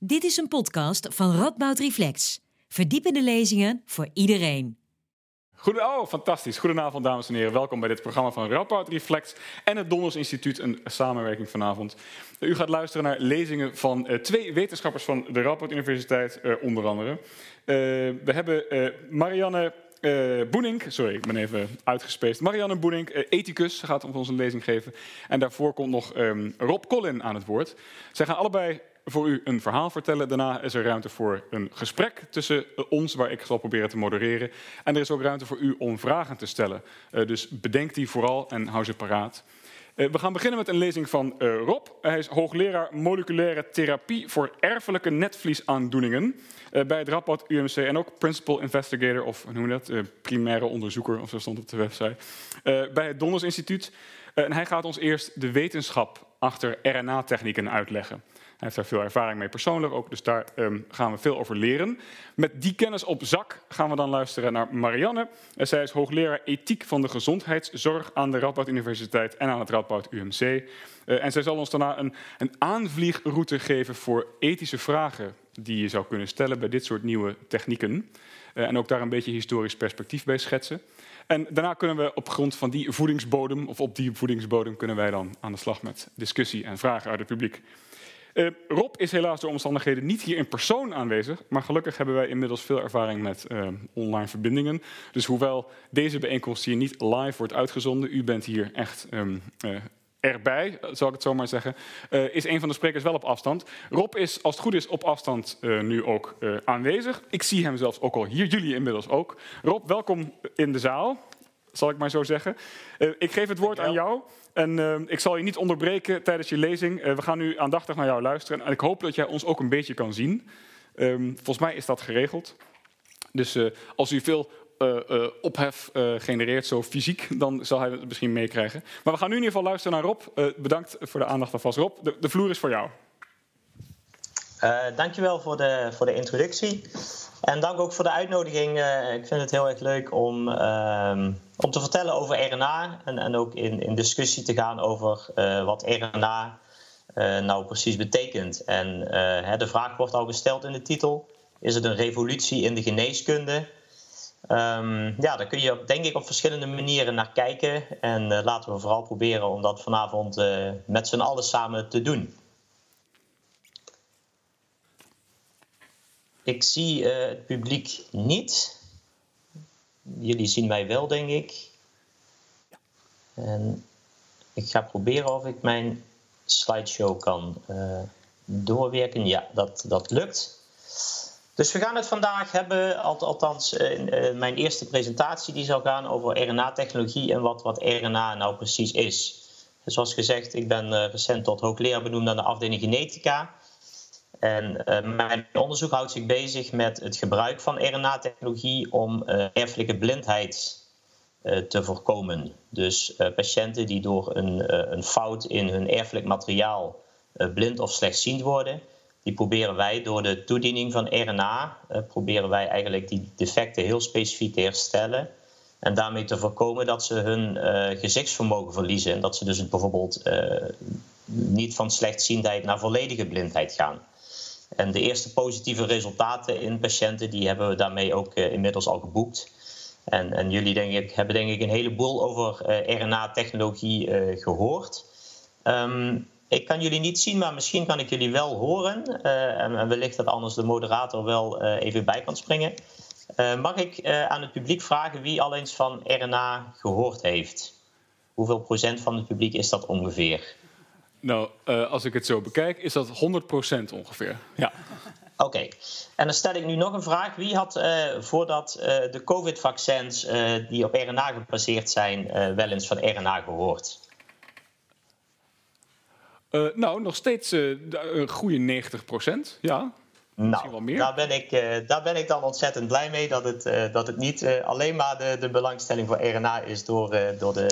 Dit is een podcast van Radboud Reflex. Verdiepende lezingen voor iedereen. Goed, oh, fantastisch. Goedenavond, dames en heren. Welkom bij dit programma van Radboud Reflex en het Donders Instituut, een samenwerking vanavond. U gaat luisteren naar lezingen van uh, twee wetenschappers van de Radboud Universiteit, uh, onder andere. Uh, we hebben Marianne uh, Boenink, sorry, ik ben even uitgespeeld. Marianne Boenink, uh, ethicus, gaat ons een lezing geven. En daarvoor komt nog um, Rob Collin aan het woord. Zij gaan allebei voor u een verhaal vertellen. Daarna is er ruimte voor een gesprek tussen ons, waar ik zal proberen te modereren. En er is ook ruimte voor u om vragen te stellen. Uh, dus bedenk die vooral en hou ze paraat. Uh, we gaan beginnen met een lezing van Rob. Hij is hoogleraar moleculaire therapie voor erfelijke netvliesaandoeningen bij het Radboud UMC en ook principal investigator of hoe noem je dat, primaire onderzoeker of zo stond op de website bij het Donders Instituut. en hij gaat ons eerst de wetenschap achter RNA-technieken uitleggen. Heeft daar veel ervaring mee persoonlijk ook, dus daar um, gaan we veel over leren. Met die kennis op zak gaan we dan luisteren naar Marianne. Uh, zij is hoogleraar ethiek van de gezondheidszorg aan de Radboud Universiteit en aan het Radboud UMC. Uh, en zij zal ons daarna een, een aanvliegroute geven voor ethische vragen die je zou kunnen stellen bij dit soort nieuwe technieken. Uh, en ook daar een beetje historisch perspectief bij schetsen. En daarna kunnen we op grond van die voedingsbodem, of op die voedingsbodem, kunnen wij dan aan de slag met discussie en vragen uit het publiek. Uh, Rob is helaas door omstandigheden niet hier in persoon aanwezig, maar gelukkig hebben wij inmiddels veel ervaring met uh, online verbindingen. Dus hoewel deze bijeenkomst hier niet live wordt uitgezonden, u bent hier echt um, uh, erbij, zal ik het zo maar zeggen, is een van de sprekers wel op afstand. Rob is, als het goed is, op afstand nu ook aanwezig. Ik zie hem zelfs ook al hier, jullie inmiddels ook. Rob, welkom in de zaal, zal ik maar zo zeggen. ik geef het woord aan jou. En uh, ik zal je niet onderbreken tijdens je lezing. Uh, we gaan nu aandachtig naar jou luisteren. En ik hoop dat jij ons ook een beetje kan zien. Um, volgens mij is dat geregeld. Dus als u veel ophef genereert, zo fysiek, dan zal hij het misschien meekrijgen. Maar we gaan nu in ieder geval luisteren naar Rob. bedankt voor de aandacht alvast. Rob, de, de vloer is voor jou. Dankjewel voor de, voor de introductie. En dank ook voor de uitnodiging. Uh, ik vind het heel erg leuk om, uh, om te vertellen over RNA en, en ook in, in discussie te gaan over uh, wat RNA eh, nou precies betekent. En de vraag wordt al gesteld in de titel: is het een revolutie in de geneeskunde? Um, ja, daar kun je denk ik op verschillende manieren naar kijken. En laten we vooral proberen om dat vanavond met z'n allen samen te doen. Ik zie uh, het publiek niet. Jullie zien mij wel, denk ik. En ik ga proberen of ik mijn slideshow kan uh, doorwerken. Ja, dat, dat lukt. Dus we gaan het vandaag hebben, althans uh, mijn eerste presentatie die zal gaan over RNA-technologie en wat, wat RNA nou precies is. Zoals gezegd, ik ben recent tot hoogleraar benoemd aan de afdeling genetica. En uh, mijn onderzoek houdt zich bezig met het gebruik van RNA-technologie om uh, erfelijke blindheid uh, te voorkomen. Dus patiënten die door een, een, fout in hun erfelijk materiaal blind of slechtziend worden, die proberen wij door de toediening van RNA, proberen wij eigenlijk die defecten heel specifiek te herstellen. En daarmee te voorkomen dat ze hun gezichtsvermogen verliezen. En dat ze dus bijvoorbeeld niet van slechtziendheid naar volledige blindheid gaan. En de eerste positieve resultaten in patiënten, die hebben we daarmee ook uh, inmiddels al geboekt. En, en, jullie denk ik, hebben denk ik een heleboel over eh, RNA-technologie eh, gehoord. Um, ik kan jullie niet zien, maar misschien kan ik jullie wel horen. En, en, wellicht dat anders de moderator wel even bij kan springen. mag ik aan het publiek vragen wie al eens van RNA gehoord heeft? Hoeveel procent van het publiek is dat ongeveer? Nou, uh, als ik het zo bekijk, is dat 100% ongeveer. Ja. Oké, okay. en dan stel ik nu nog een vraag. Wie had uh, voordat uh, de COVID-vaccins die op RNA gebaseerd zijn, wel eens van RNA gehoord? nou, nog steeds een goede 90%, ja. Nou. Daar, ben ik, daar ben ik dan ontzettend blij mee dat het, dat het niet alleen maar de, de belangstelling voor RNA is door, door de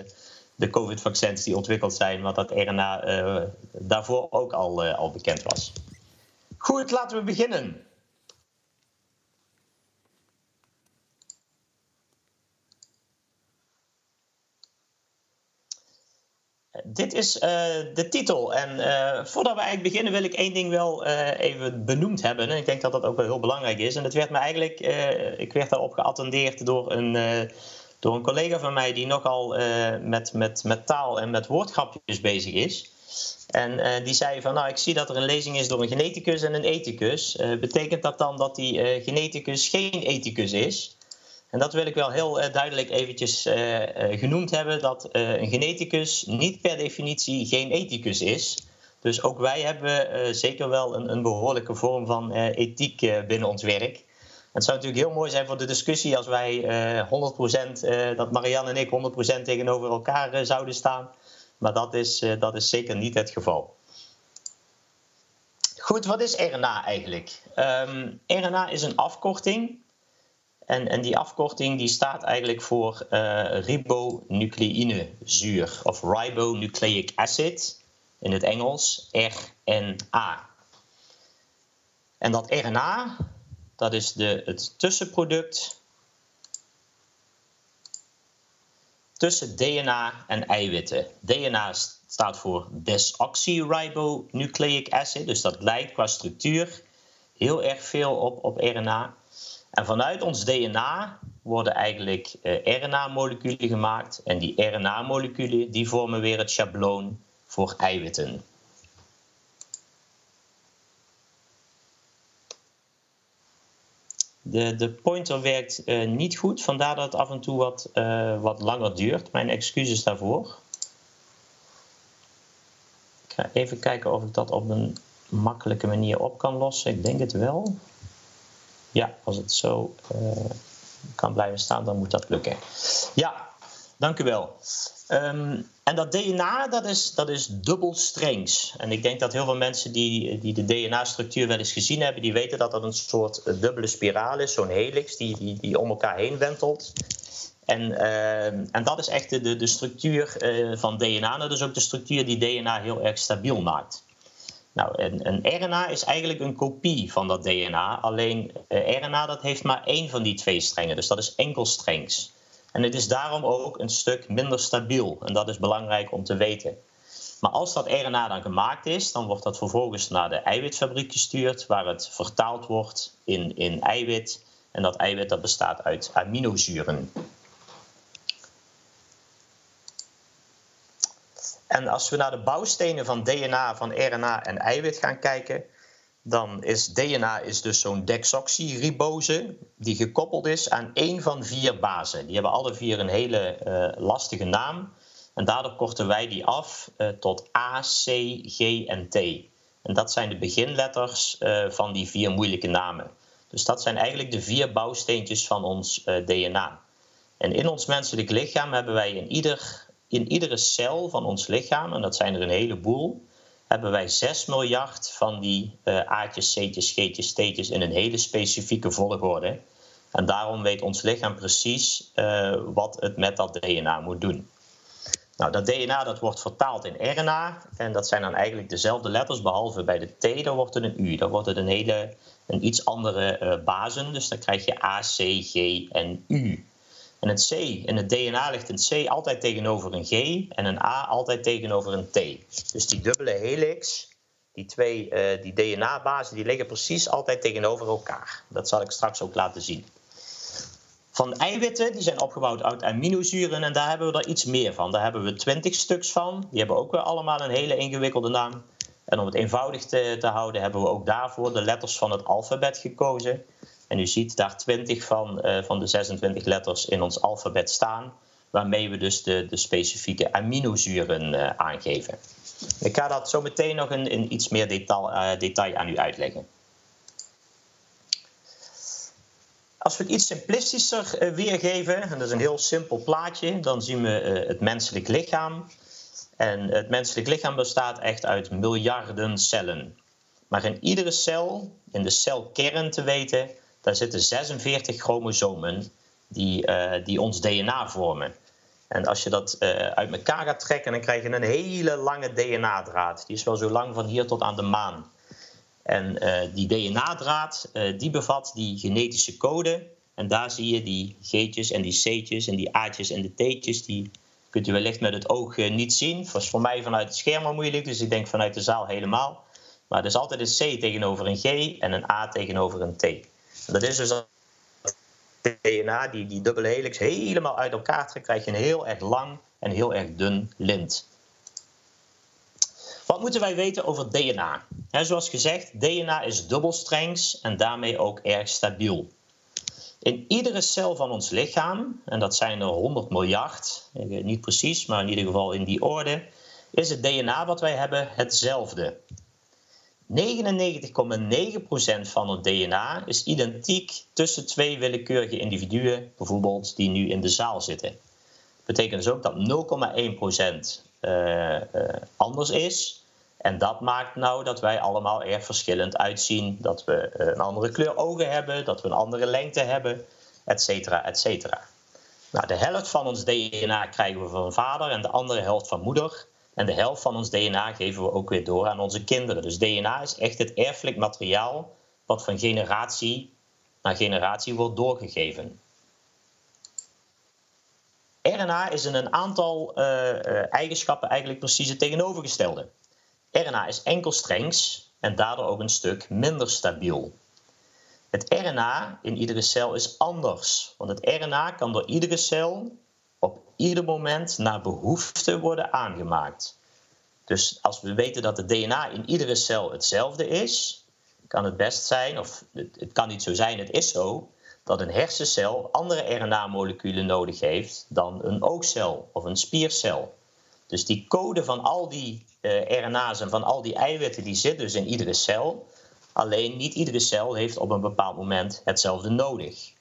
de COVID-vaccins die ontwikkeld zijn, want dat RNA eh, daarvoor ook al, uh, al bekend was. Goed, laten we beginnen. dit is uh, de titel. En voordat we eigenlijk beginnen wil ik één ding wel even benoemd hebben. En ik denk dat dat ook wel heel belangrijk is. En dat werd me eigenlijk, ik werd daarop geattendeerd door een, door een collega van mij die nogal met, met, met taal en met woordgrapjes bezig is. En die zei van, nou ik zie dat er een lezing is door een geneticus en een ethicus. betekent dat dan dat die geneticus geen ethicus is? En dat wil ik wel heel duidelijk eventjes genoemd hebben, dat een geneticus niet per definitie geen ethicus is. Dus ook wij hebben zeker wel een, een, behoorlijke vorm van ethiek binnen ons werk. Het zou natuurlijk heel mooi zijn voor de discussie als wij 100%, dat Marianne en ik 100% tegenover elkaar zouden staan. Maar dat is, dat is zeker niet het geval. Goed, wat is RNA eigenlijk? Ehm, RNA is een afkorting en, en die afkorting die staat eigenlijk voor uh, ribonucleïnezuur of ribonucleic acid in het Engels, RNA. En dat RNA, dat is de, het tussenproduct tussen DNA en eiwitten. DNA staat voor desoxyribonucleic acid, dus dat lijkt qua structuur heel erg veel op, op RNA. En vanuit ons DNA worden eigenlijk eh, RNA-moleculen gemaakt. En die RNA-moleculen die vormen weer het schabloon voor eiwitten. De, de pointer werkt uh, niet goed, vandaar dat het af en toe wat, uh, wat langer duurt. Mijn excuses daarvoor. Ik ga even kijken of ik dat op een makkelijke manier op kan lossen. Ik denk het wel. Ja, als het zo uh, kan blijven staan, dan moet dat lukken. Ja, dank u wel. Um, en dat DNA, dat is, dat is dubbelstrengs. En ik denk dat heel veel mensen die, die de DNA-structuur wel eens gezien hebben, die weten dat dat een soort dubbele spiraal is, zo'n helix die, die, die om elkaar heen wentelt. En, uh, en dat is echt de, de structuur uh, van DNA. Dat is ook de structuur die DNA heel erg stabiel maakt. Nou, een, RNA is eigenlijk een kopie van dat DNA. Alleen uh, RNA dat heeft maar één van die twee strengen, dus dat is enkelstrengs. En het is daarom ook een stuk minder stabiel. En dat is belangrijk om te weten. Maar als dat RNA dan gemaakt is, dan wordt dat vervolgens naar de eiwitfabriek gestuurd, waar het vertaald wordt in, in eiwit. En dat eiwit dat bestaat uit aminozuren. En als we naar de bouwstenen van DNA, van RNA en eiwit gaan kijken, dan is DNA is dus zo'n desoxyribose die gekoppeld is aan één van vier bazen. Die hebben alle vier een hele uh, lastige naam. En daardoor korten wij die af uh, tot A, C, G en T. En dat zijn de beginletters uh, van die vier moeilijke namen. Dus dat zijn eigenlijk de vier bouwsteentjes van ons DNA. En in ons menselijk lichaam hebben wij in ieder in iedere cel van ons lichaam, en dat zijn er een heleboel, hebben wij 6 miljard van die uh, A'tjes, C'tjes, G'tjes, T'tjes in een hele specifieke volgorde. En daarom weet ons lichaam precies uh, wat het met dat DNA moet doen. Nou, dat DNA dat wordt vertaald in RNA en dat zijn dan eigenlijk dezelfde letters, behalve bij de T, dan wordt het een U. Dan wordt het een hele, een iets andere uh, bazen, dus dan krijg je A, C, G en U. En het C in het DNA ligt een C altijd tegenover een G en een A altijd tegenover een T. Dus die dubbele helix, die twee uh, die DNA-bazen, die liggen precies altijd tegenover elkaar. Dat zal ik straks ook laten zien. Van eiwitten, die zijn opgebouwd uit aminozuren en daar hebben we er iets meer van. Daar hebben we 20 stuks van. Die hebben ook weer allemaal een hele ingewikkelde naam. En om het eenvoudig te, te houden, hebben we ook daarvoor de letters van het alfabet gekozen. En u ziet daar 20 van, uh, van de 26 letters in ons alfabet staan, waarmee we dus de, de specifieke aminozuren uh, aangeven. Ik ga dat zo meteen nog in, in iets meer detail, uh, detail aan u uitleggen. Als we het iets simplistischer weergeven, en dat is een heel simpel plaatje, dan zien we het menselijk lichaam. En het menselijk lichaam bestaat echt uit miljarden cellen. Maar in iedere cel, in de celkern te weten, daar zitten 46 chromosomen die, uh, die ons DNA vormen. En als je dat uh, uit elkaar gaat trekken, dan krijg je een hele lange DNA-draad. Die is wel zo lang van hier tot aan de maan. En uh, die DNA-draad die bevat die genetische code. En daar zie je die G'tjes en die C'tjes en die A'tjes en de T'tjes. Die Kunt u wellicht met het oog niet zien. Dat was voor mij vanuit het scherm al moeilijk, dus ik denk vanuit de zaal helemaal. Maar er is altijd een C tegenover een G en een A tegenover een T. dat is dus DNA, die, die dubbele helix, helemaal uit elkaar trekt, krijg je een heel erg lang en heel erg dun lint. Wat moeten wij weten over DNA? zoals gezegd, DNA is dubbelstrengs en daarmee ook erg stabiel. In iedere cel van ons lichaam, en dat zijn er 100 miljard, niet precies, maar in ieder geval in die orde, is het DNA wat wij hebben hetzelfde. 99,9% van het DNA is identiek tussen twee willekeurige individuen, bijvoorbeeld die nu in de zaal zitten. Dat betekent dus ook dat 0,1% uh, uh, anders is. En dat maakt nou dat wij allemaal erg verschillend uitzien. Dat we een andere kleur ogen hebben, dat we een andere lengte hebben, et cetera, et cetera. Nou, de helft van ons DNA krijgen we van vader en de andere helft van moeder. En de helft van ons DNA geven we ook weer door aan onze kinderen. Dus DNA is echt het erfelijk materiaal wat van generatie naar generatie wordt doorgegeven. RNA is in een aantal uh, eigenschappen eigenlijk precies het tegenovergestelde. RNA is enkelstrengs en daardoor ook een stuk minder stabiel. Het RNA in iedere cel is anders, want het RNA kan door iedere cel ieder moment naar behoefte worden aangemaakt. Dus als we weten dat het DNA in iedere cel hetzelfde is, kan het best zijn, of het kan niet zo zijn, het is zo, dat een hersencel andere RNA-moleculen nodig heeft dan een oogcel of een spiercel. Dus die code van al die uh, RNA's en van al die eiwitten, die zit dus in iedere cel. Alleen niet iedere cel heeft op een bepaald moment hetzelfde nodig.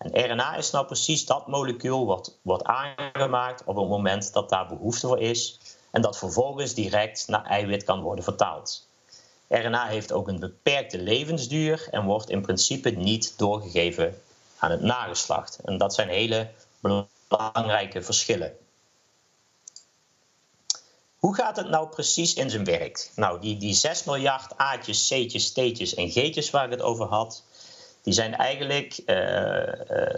En RNA is nou precies dat molecuul wat wordt aangemaakt op het moment dat daar behoefte voor is en dat vervolgens direct naar eiwit kan worden vertaald. RNA heeft ook een beperkte levensduur en wordt in principe niet doorgegeven aan het nageslacht. En dat zijn hele belangrijke verschillen. Hoe gaat het nou precies in zijn werk? Nou, die, die 6 miljard A'tjes, C'tjes, T'tjes en G'tjes waar ik het over had, die zijn eigenlijk, uh, uh,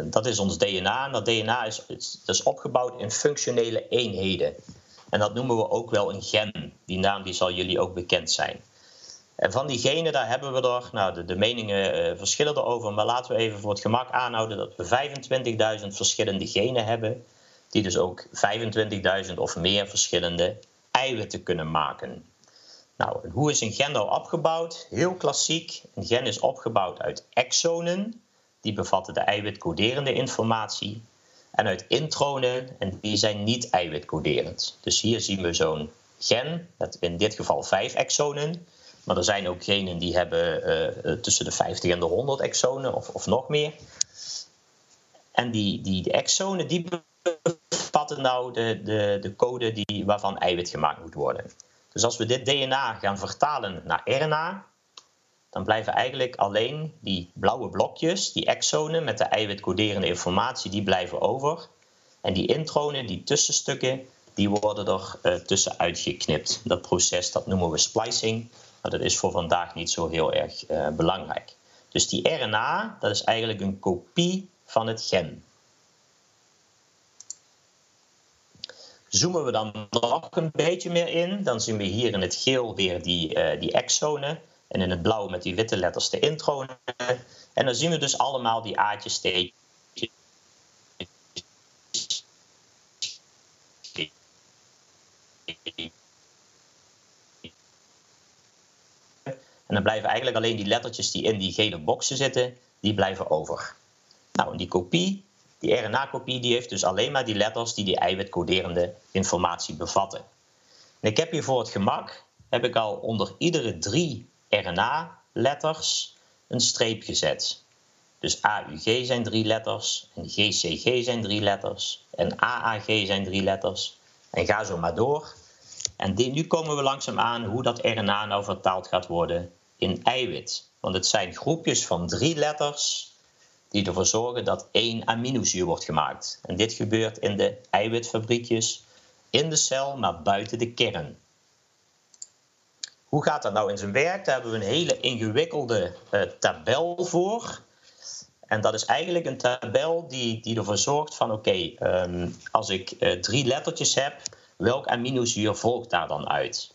dat is ons DNA. En dat DNA is, is opgebouwd in functionele eenheden. En dat noemen we ook wel een gen. Die naam die zal jullie ook bekend zijn. En van die genen, daar hebben we er, nou de, meningen uh, verschillen erover, maar laten we even voor het gemak aanhouden dat we 25.000 verschillende genen hebben, die dus ook 25.000 of meer verschillende eiwitten kunnen maken. Nou, hoe is een gen nou opgebouwd? Heel klassiek. Een gen is opgebouwd uit exonen, die bevatten de eiwitcoderende informatie, en uit intronen, en die zijn niet eiwitcoderend. Dus hier zien we zo'n gen, met in dit geval vijf exonen, maar er zijn ook genen die hebben uh, tussen de 50 en de 100 exonen of, of nog meer. En die, die exonen die bevatten nou de, de, de code die, waarvan eiwit gemaakt moet worden. Dus als we dit DNA gaan vertalen naar RNA, dan blijven eigenlijk alleen die blauwe blokjes, die exonen met de eiwitcoderende informatie, die blijven over. En die intronen, die tussenstukken, die worden er uh, tussenuit geknipt. Dat proces dat noemen we splicing, maar dat is voor vandaag niet zo heel erg uh, belangrijk. Dus die RNA, dat is eigenlijk een kopie van het gen. Zoomen we dan nog een beetje meer in, dan zien we hier in het geel weer die, uh, die exonen. En in het blauw met die witte letters de intronen. En dan zien we dus allemaal die aatjes, steekjes. En dan blijven eigenlijk alleen die lettertjes die in die gele boxen zitten, die blijven over. Nou, en die kopie, die RNA-kopie, die heeft dus alleen maar die letters die die eiwitcoderende informatie bevatten. En ik heb hier voor het gemak, heb ik al onder iedere drie RNA-letters een streep gezet. Dus AUG zijn drie letters, en GCG zijn drie letters, en AAG zijn drie letters. En ga zo maar door. En nu komen we langzaam aan hoe dat RNA nou vertaald gaat worden in eiwit. Want het zijn groepjes van drie letters die ervoor zorgen dat één aminozuur wordt gemaakt. En dit gebeurt in de eiwitfabriekjes in de cel, maar buiten de kern. Hoe gaat dat nou in zijn werk? Daar hebben we een hele ingewikkelde uh, tabel voor. En dat is eigenlijk een tabel die, die ervoor zorgt van oké, ehm, als ik uh, drie lettertjes heb, welk aminozuur volgt daar dan uit?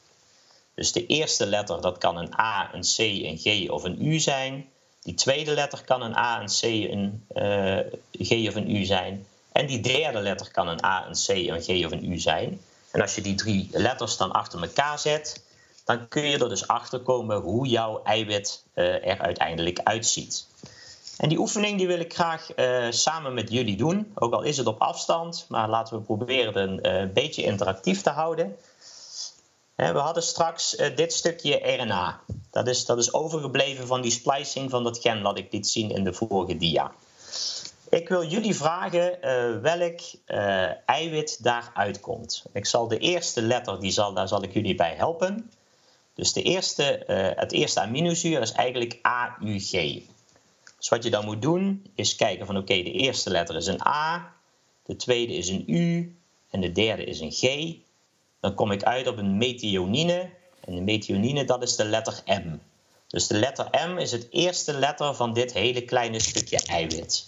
Dus de eerste letter, dat kan een A, een C, een G of een U zijn. Die tweede letter kan een A, een C, een uh, G of een U zijn. En die derde letter kan een A, een C, een G of een U zijn. En als je die drie letters dan achter elkaar zet, dan kun je er dus achter komen hoe jouw eiwit uh, er uiteindelijk uitziet. En die oefening die wil ik graag uh, samen met jullie doen. Ook al is het op afstand, maar laten we proberen het een beetje interactief te houden. We hadden straks uh, dit stukje RNA. Dat is, dat is overgebleven van die splicing van dat gen wat ik liet zien in de vorige dia. Ik wil jullie vragen welk eiwit daaruit komt. Ik zal de eerste letter, die zal, daar zal ik jullie bij helpen. Dus de eerste, het eerste aminozuur is eigenlijk AUG. Dus wat je dan moet doen, is kijken van oké, de eerste letter is een A, de tweede is een U en de derde is een G. Dan kom ik uit op een methionine. En de methionine, dat is de letter M. Dus de letter M is het eerste letter van dit hele kleine stukje eiwit.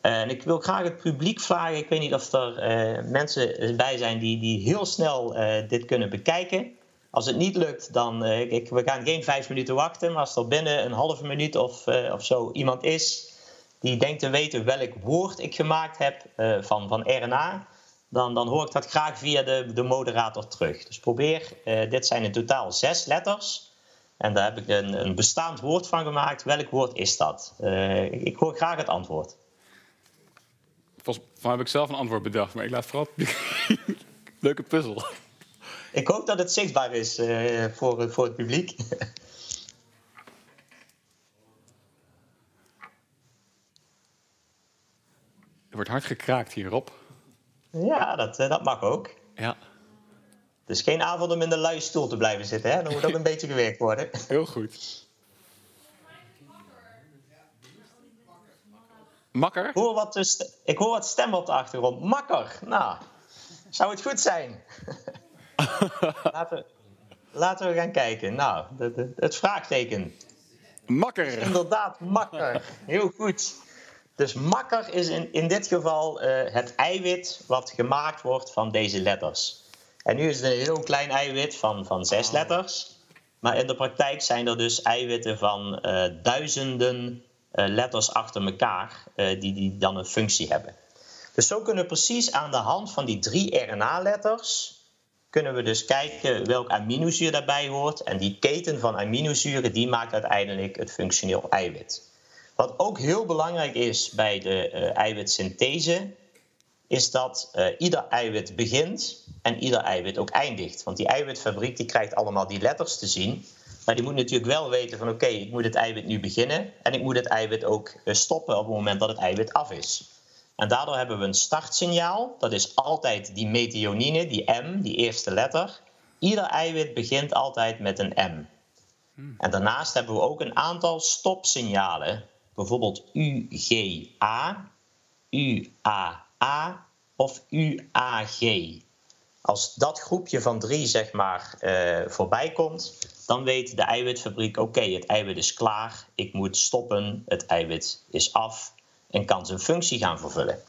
En ik wil graag het publiek vragen, ik weet niet of er uh, mensen bij zijn die, die heel snel uh, dit kunnen bekijken. Als het niet lukt, dan uh, ik, we gaan geen vijf minuten wachten. Maar als er binnen een halve minuut of, of zo iemand is die denkt te weten welk woord ik gemaakt heb van, van RNA, dan, dan hoor ik dat graag via de, de moderator terug. Dus probeer, dit zijn in totaal zes letters. En daar heb ik een, een bestaand woord van gemaakt. Welk woord is dat? Ik, ik, hoor graag het antwoord. Volgens mij heb ik zelf een antwoord bedacht, maar ik laat vooral. Leuke puzzel. Ik hoop dat het zichtbaar is uh, voor, voor het publiek. Er wordt hard gekraakt hierop. Ja, dat, uh, dat mag ook. Ja. Het is geen avond om in de luie stoel te blijven zitten. Hè? Dan moet ook een beetje gewerkt worden. Heel goed. Makker? Ik hoor wat, ik hoor wat stemmen op de achtergrond. Makker. Nou, zou het goed zijn? laten, laten, we gaan kijken. Nou, de, het vraagteken. Makker. Inderdaad, makker. Heel goed. Dus makker is in, in dit geval uh, het eiwit wat gemaakt wordt van deze letters. En nu is het een heel klein eiwit van, van zes letters. Maar in de praktijk zijn er dus eiwitten van uh, duizenden uh, letters achter elkaar die, die dan een functie hebben. Dus zo kunnen we precies aan de hand van die drie RNA-letters kunnen we dus kijken welk aminozuur daarbij hoort. En die keten van aminozuren die maakt uiteindelijk het functioneel eiwit. Wat ook heel belangrijk is bij de uh, eiwitsynthese, is dat uh, ieder eiwit begint en ieder eiwit ook eindigt. Want die eiwitfabriek die krijgt allemaal die letters te zien. Maar die moet natuurlijk wel weten van oké, okay, ik moet het eiwit nu beginnen en ik moet het eiwit ook uh, stoppen op het moment dat het eiwit af is. En daardoor hebben we een startsignaal. Dat is altijd die methionine, die M, die eerste letter. Ieder eiwit begint altijd met een M. En daarnaast hebben we ook een aantal stopsignalen. Bijvoorbeeld UGA, UAA of UAG. Als dat groepje van drie zeg maar uh, voorbij komt, dan weet de eiwitfabriek: oké, het eiwit is klaar, ik moet stoppen, het eiwit is af, en kan zijn functie gaan vervullen.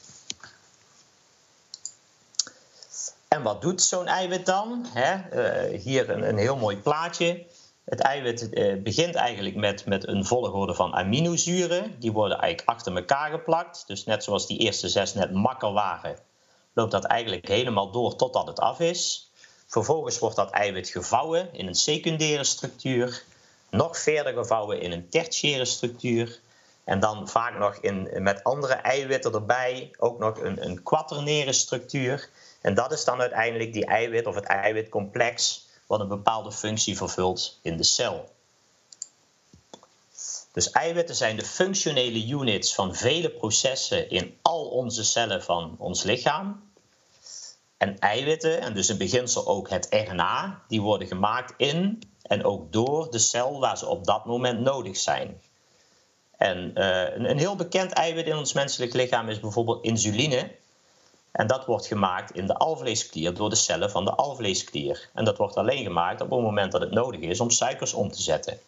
En wat doet zo'n eiwit dan? Uh, hier een, een, heel mooi plaatje. Het eiwit uh, begint eigenlijk met, met een volgorde van aminozuren. Die worden eigenlijk achter elkaar geplakt. Dus net zoals die eerste zes net makker waren, loopt dat eigenlijk helemaal door totdat het af is. Vervolgens wordt dat eiwit gevouwen in een secundaire structuur. Nog verder gevouwen in een tertiaire structuur. En dan vaak nog in, met andere eiwitten erbij ook nog een, een quaternaire structuur. En dat is dan uiteindelijk die eiwit of het eiwitcomplex wat een bepaalde functie vervult in de cel. Dus eiwitten zijn de functionele units van vele processen in al onze cellen van ons lichaam. En eiwitten, en dus in beginsel ook het RNA, die worden gemaakt in en ook door de cel waar ze op dat moment nodig zijn. En uh, een, een, heel bekend eiwit in ons menselijk lichaam is bijvoorbeeld insuline. En dat wordt gemaakt in de alvleesklier door de cellen van de alvleesklier. En dat wordt alleen gemaakt op het moment dat het nodig is om suikers om te zetten.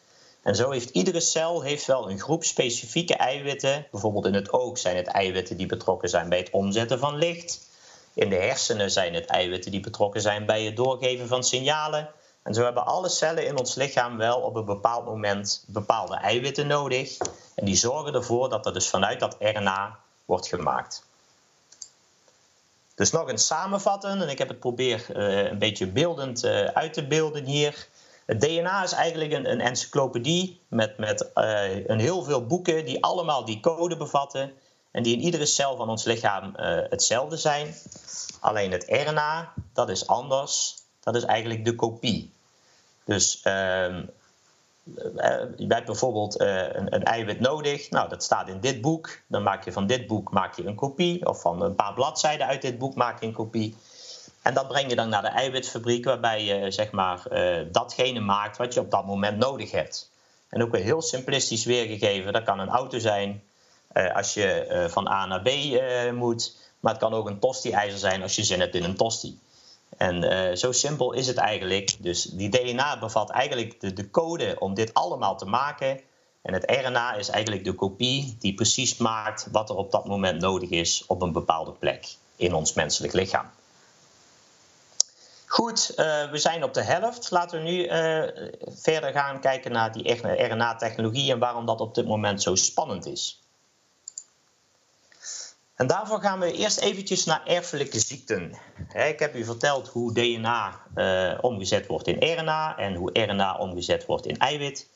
En zo heeft iedere cel heeft wel een groep specifieke eiwitten. Bijvoorbeeld in het oog zijn het eiwitten die betrokken zijn bij het omzetten van licht. In de hersenen zijn het eiwitten die betrokken zijn bij het doorgeven van signalen. En zo hebben alle cellen in ons lichaam wel op een bepaald moment bepaalde eiwitten nodig. En die zorgen ervoor dat er dus vanuit dat RNA wordt gemaakt. Dus nog eens samenvatten, en ik heb het probeer uh, een beetje beeldend uh, uit te beelden hier. Het DNA is eigenlijk een, een encyclopedie met, met uh, een heel veel boeken die allemaal die code bevatten en die in iedere cel van ons lichaam hetzelfde zijn. Alleen het RNA, dat is anders. Dat is eigenlijk de kopie. Dus uh, je hebt bijvoorbeeld uh, een, eiwit nodig. Nou, dat staat in dit boek. Dan maak je van dit boek maak je een kopie. Of van een paar bladzijden uit dit boek maak je een kopie. En dat breng je dan naar de eiwitfabriek, waarbij je zeg maar, datgene maakt wat je op dat moment nodig hebt. En ook weer heel simplistisch weergegeven. Dat kan een auto zijn als je van A naar B moet. Maar het kan ook een tosti-ijzer zijn als je zin hebt in een tosti. En uh, zo simpel is het eigenlijk. Dus die DNA bevat eigenlijk de, de, code om dit allemaal te maken. En het RNA is eigenlijk de kopie die precies maakt wat er op dat moment nodig is op een bepaalde plek in ons menselijk lichaam. Goed, uh, we zijn op de helft. Laten we nu uh, verder gaan kijken naar die RNA-technologie en waarom dat op dit moment zo spannend is. En daarvoor gaan we eerst eventjes naar erfelijke ziekten. Ik heb u verteld hoe DNA uh, omgezet wordt in RNA en hoe RNA omgezet wordt in eiwit.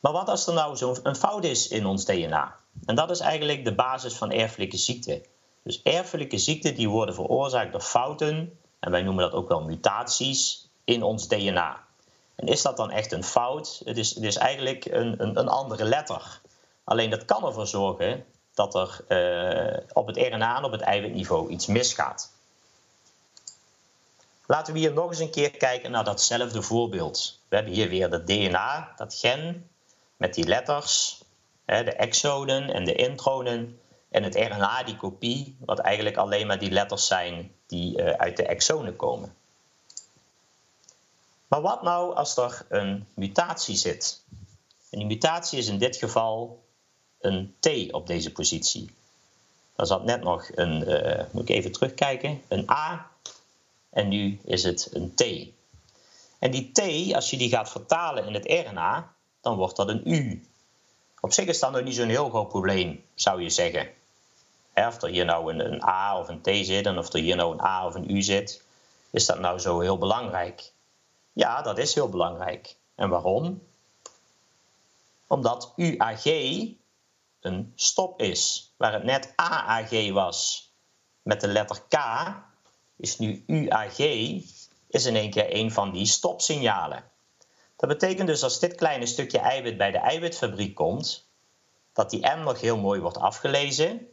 Maar wat als er nou zo'n fout is in ons DNA? En dat is eigenlijk de basis van erfelijke ziekten. Dus erfelijke ziekten die worden veroorzaakt door fouten, en wij noemen dat ook wel mutaties, in ons DNA. En is dat dan echt een fout? Het is, het is eigenlijk een, een, een andere letter. Alleen dat kan ervoor zorgen dat er uh, op het RNA en op het eiwitniveau iets misgaat. Laten we hier nog eens een keer kijken naar datzelfde voorbeeld. We hebben hier weer het DNA, dat gen, met die letters, de exonen en de intronen. En het RNA, die kopie, wat eigenlijk alleen maar die letters zijn die uh, uit de exonen komen. Maar wat nou als er een mutatie zit? En die mutatie is in dit geval een T op deze positie. Er zat net nog een, uh, moet ik even terugkijken, een A en nu is het een T. En die T, als je die gaat vertalen in het RNA, dan wordt dat een U. Op zich is dat nog niet zo'n heel groot probleem, zou je zeggen. Of er hier nou een, een A of een T zit en of er hier nou een A of een U zit, is dat nou zo heel belangrijk? Ja, dat is heel belangrijk. En waarom? Omdat UAG een stop is. Waar het net AAG was met de letter K, is nu UAG is in één keer een van die stopsignalen. Dat betekent dus als dit kleine stukje eiwit bij de eiwitfabriek komt, dat die M nog heel mooi wordt afgelezen,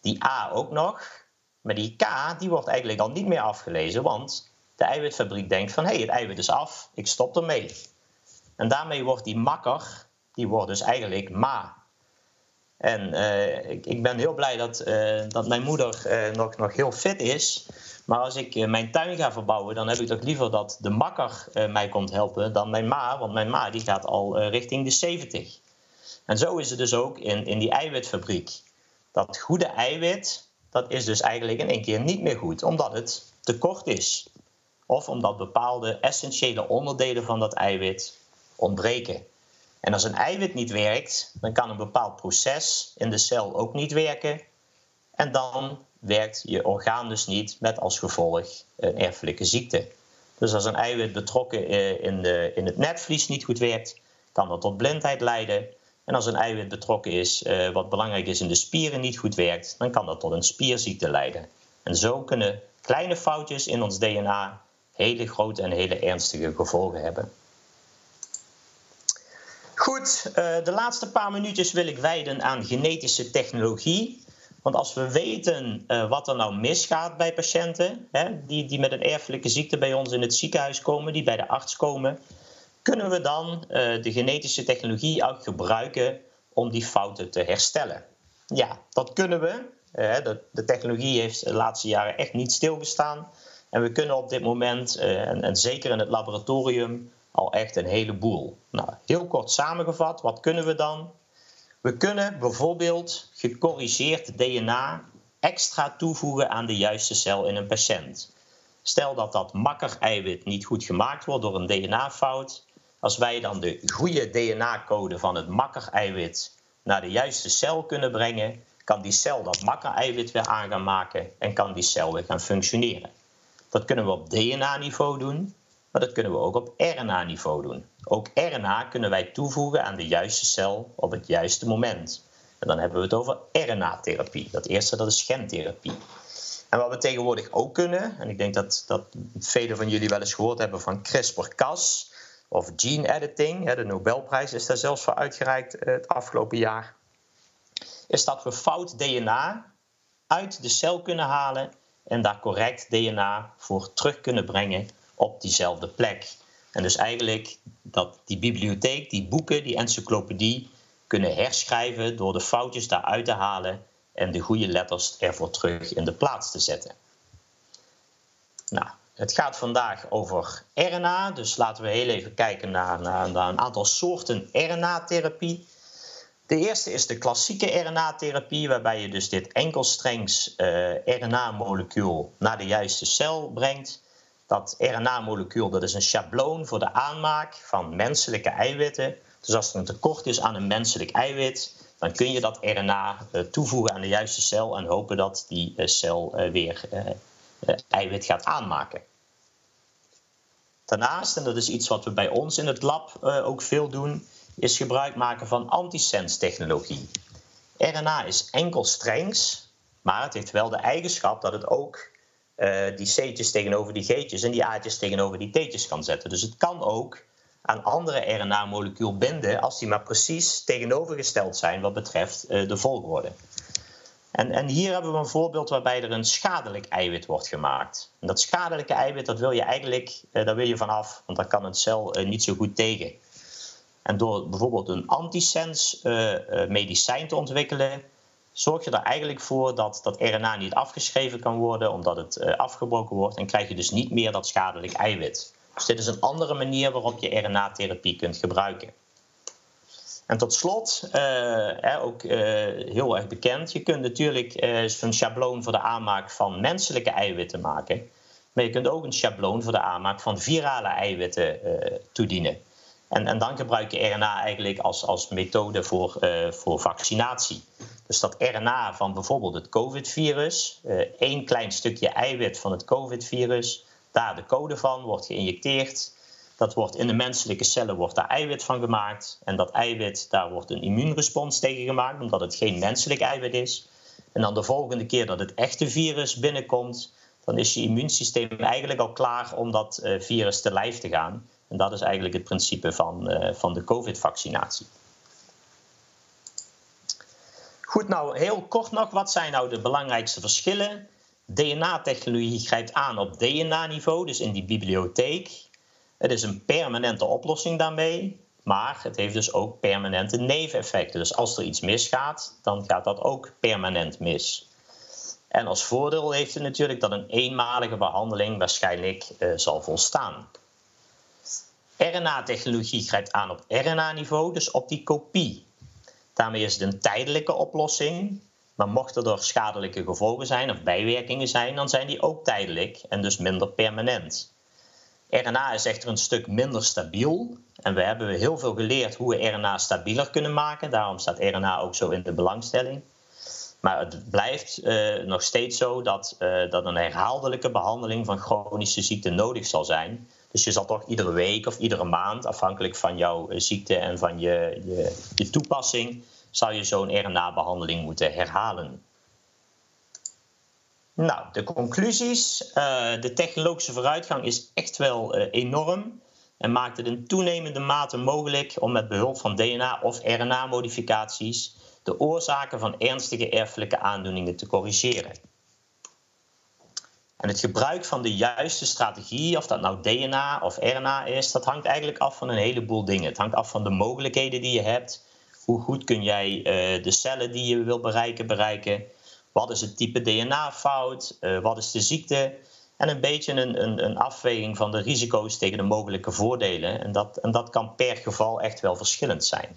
die A ook nog, maar die K die wordt eigenlijk al niet meer afgelezen, want de eiwitfabriek denkt van hé, hey, het eiwit is af, ik stop ermee. En daarmee wordt die makker, die wordt dus eigenlijk ma. En uh, ik, ik, ben heel blij dat, uh, dat mijn moeder uh, nog, nog heel fit is. Maar als ik mijn tuin ga verbouwen, dan heb ik toch liever dat de makker mij komt helpen dan mijn ma. Want mijn ma die gaat al richting de 70. En zo is het dus ook in, in die eiwitfabriek. Dat goede eiwit, dat is dus eigenlijk in één keer niet meer goed, omdat het tekort is. Of omdat bepaalde essentiële onderdelen van dat eiwit ontbreken. En als een eiwit niet werkt, dan kan een bepaald proces in de cel ook niet werken. En dan werkt je orgaan dus niet met als gevolg een erfelijke ziekte. Dus als een eiwit betrokken eh, in, de, in het netvlies niet goed werkt, kan dat tot blindheid leiden. En als een eiwit betrokken is, eh, wat belangrijk is in de spieren, niet goed werkt, dan kan dat tot een spierziekte leiden. En zo kunnen kleine foutjes in ons DNA hele grote en hele ernstige gevolgen hebben. Goed, eh, de laatste paar minuutjes wil ik wijden aan genetische technologie. Want als we weten uh, wat er nou misgaat bij patiënten, die, met een erfelijke ziekte bij ons in het ziekenhuis komen, die bij de arts komen, kunnen we dan uh, de genetische technologie ook gebruiken om die fouten te herstellen. Ja, dat kunnen we. De, technologie heeft de laatste jaren echt niet stilgestaan. En we kunnen op dit moment, en, en zeker in het laboratorium, al echt een heleboel. Nou, heel kort samengevat, wat kunnen we dan? We kunnen bijvoorbeeld gecorrigeerd DNA extra toevoegen aan de juiste cel in een patiënt. Stel dat dat makker-eiwit niet goed gemaakt wordt door een DNA-fout. Als wij dan de goede DNA-code van het makker-eiwit naar de juiste cel kunnen brengen, kan die cel dat makker-eiwit weer aan gaan maken en kan die cel weer gaan functioneren. Dat kunnen we op DNA-niveau doen, maar dat kunnen we ook op RNA-niveau doen. Ook RNA kunnen wij toevoegen aan de juiste cel op het juiste moment. En dan hebben we het over RNA-therapie. Dat eerste dat is gentherapie. En wat we tegenwoordig ook kunnen, en ik denk dat, dat velen van jullie wel eens gehoord hebben van CRISPR-Cas of gene editing, de Nobelprijs is daar zelfs voor uitgereikt eh, het afgelopen jaar, is dat we fout DNA uit de cel kunnen halen en daar correct DNA voor terug kunnen brengen op diezelfde plek. En dus eigenlijk dat die bibliotheek, die boeken, die encyclopedie kunnen herschrijven door de foutjes daaruit te halen en de goede letters ervoor terug in de plaats te zetten. Nou, het gaat vandaag over RNA, dus laten we heel even kijken naar, naar, een aantal soorten RNA-therapie. De eerste is de klassieke RNA-therapie, waarbij je dus dit enkelstrengs uh, RNA-molecuul naar de juiste cel brengt. Dat RNA-molecuul dat is een schabloon voor de aanmaak van menselijke eiwitten. Dus als er een tekort is aan een menselijk eiwit, dan kun je dat RNA eh, toevoegen aan de juiste cel en hopen dat die uh, cel weer eiwit gaat aanmaken. Daarnaast, en dat is iets wat we bij ons in het lab ook veel doen, is gebruik maken van antisense-technologie. RNA is enkel strengs, maar het heeft wel de eigenschap dat het ook uh, die C'tjes tegenover die G'tjes en die A'tjes tegenover die T'tjes kan zetten. Dus het kan ook aan andere RNA-molecuul binden als die maar precies tegenovergesteld zijn wat betreft uh, de volgorde. En, en, hier hebben we een voorbeeld waarbij er een schadelijk eiwit wordt gemaakt. En dat schadelijke eiwit, dat wil je eigenlijk, uh, wil je vanaf, want daar kan een cel niet zo goed tegen. En door bijvoorbeeld een antisens medicijn te ontwikkelen, zorg je er eigenlijk voor dat dat RNA niet afgeschreven kan worden, omdat het uh, afgebroken wordt, en krijg je dus niet meer dat schadelijk eiwit. Dus dit is een andere manier waarop je RNA-therapie kunt gebruiken. En tot slot, eh, ook uh, heel erg bekend, je kunt natuurlijk uh, zo'n schabloon voor de aanmaak van menselijke eiwitten maken. Maar je kunt ook een schabloon voor de aanmaak van virale eiwitten toedienen. En, en dan gebruik je RNA eigenlijk als, als methode voor, uh, voor vaccinatie. Dus dat RNA van bijvoorbeeld het COVID-virus, uh, één klein stukje eiwit van het COVID-virus, daar de code van wordt geïnjecteerd. Dat wordt in de menselijke cellen wordt daar eiwit van gemaakt. En dat eiwit, daar wordt een immuunrespons tegen gemaakt, omdat het geen menselijk eiwit is. En dan de volgende keer dat het echte virus binnenkomt, dan is je immuunsysteem eigenlijk al klaar om dat uh, virus te lijf te gaan. En dat is eigenlijk het principe van, uh, van de COVID-vaccinatie. Goed, nou heel kort nog, wat zijn nou de belangrijkste verschillen? DNA-technologie grijpt aan op DNA-niveau, dus in die bibliotheek. Het is een permanente oplossing daarmee, maar het heeft dus ook permanente neveneffecten. Dus als er iets misgaat, dan gaat dat ook permanent mis. En als voordeel heeft het natuurlijk dat een eenmalige behandeling waarschijnlijk uh, zal volstaan. RNA-technologie grijpt aan op RNA-niveau, dus op die kopie. Daarmee is het een tijdelijke oplossing, maar mochten er schadelijke gevolgen zijn of bijwerkingen zijn, dan zijn die ook tijdelijk en dus minder permanent. RNA is echter een stuk minder stabiel en we hebben heel veel geleerd hoe we RNA stabieler kunnen maken. Daarom staat RNA ook zo in de belangstelling. Maar het blijft uh, nog steeds zo dat, uh, dat een herhaaldelijke behandeling van chronische ziekte nodig zal zijn. Dus je zal toch iedere week of iedere maand, afhankelijk van jouw eh, ziekte en van je, je, toepassing, zou je zo'n RNA-behandeling moeten herhalen. Nou, de conclusies. Uh, de technologische vooruitgang is echt wel uh, enorm en maakt het in toenemende mate mogelijk om met behulp van DNA- of RNA-modificaties de oorzaken van ernstige erfelijke aandoeningen te corrigeren. En het gebruik van de juiste strategie, of dat nou DNA of RNA is, dat hangt eigenlijk af van een heleboel dingen. Het hangt af van de mogelijkheden die je hebt. Hoe goed kun jij uh, de cellen die je wil bereiken, bereiken? Wat is het type DNA-fout? Uh, wat is de ziekte? En een beetje een, een, een, afweging van de risico's tegen de mogelijke voordelen. En dat, en dat kan per geval echt wel verschillend zijn.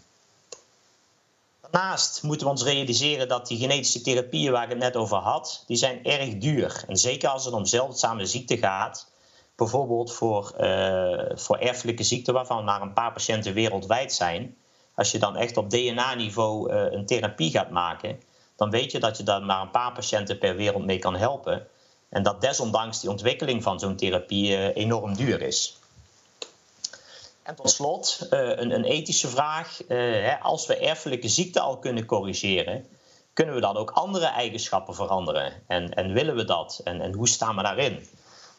Daarnaast moeten we ons realiseren dat die genetische therapieën waar ik het net over had, die zijn erg duur. En zeker als het om zeldzame ziekten gaat, bijvoorbeeld voor, uh, voor erfelijke ziekten waarvan maar een paar patiënten wereldwijd zijn. Als je dan echt op DNA-niveau eh, een therapie gaat maken, dan weet je dat je daar maar een paar patiënten per wereld mee kan helpen. En dat desondanks die ontwikkeling van zo'n therapie uh, enorm duur is. En tot slot een, een, ethische vraag. Hè, als we erfelijke ziekten al kunnen corrigeren, kunnen we dan ook andere eigenschappen veranderen? En, en willen we dat? En, en hoe staan we daarin?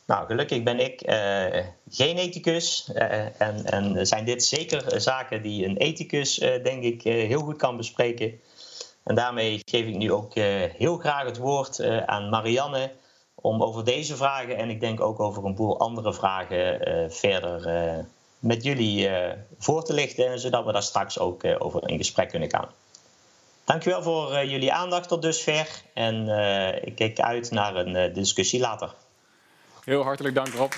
Nou, gelukkig ben ik uh, geen ethicus. En, en zijn dit zeker zaken die een ethicus, denk ik, heel goed kan bespreken. En daarmee geef ik nu ook heel graag het woord aan Marianne om over deze vragen en ik denk ook over een boel andere vragen verder met jullie voor te lichten, zodat we daar straks ook over in gesprek kunnen gaan. Dankjewel voor jullie aandacht tot dusver en ik kijk uit naar een discussie later. Heel hartelijk dank Rob.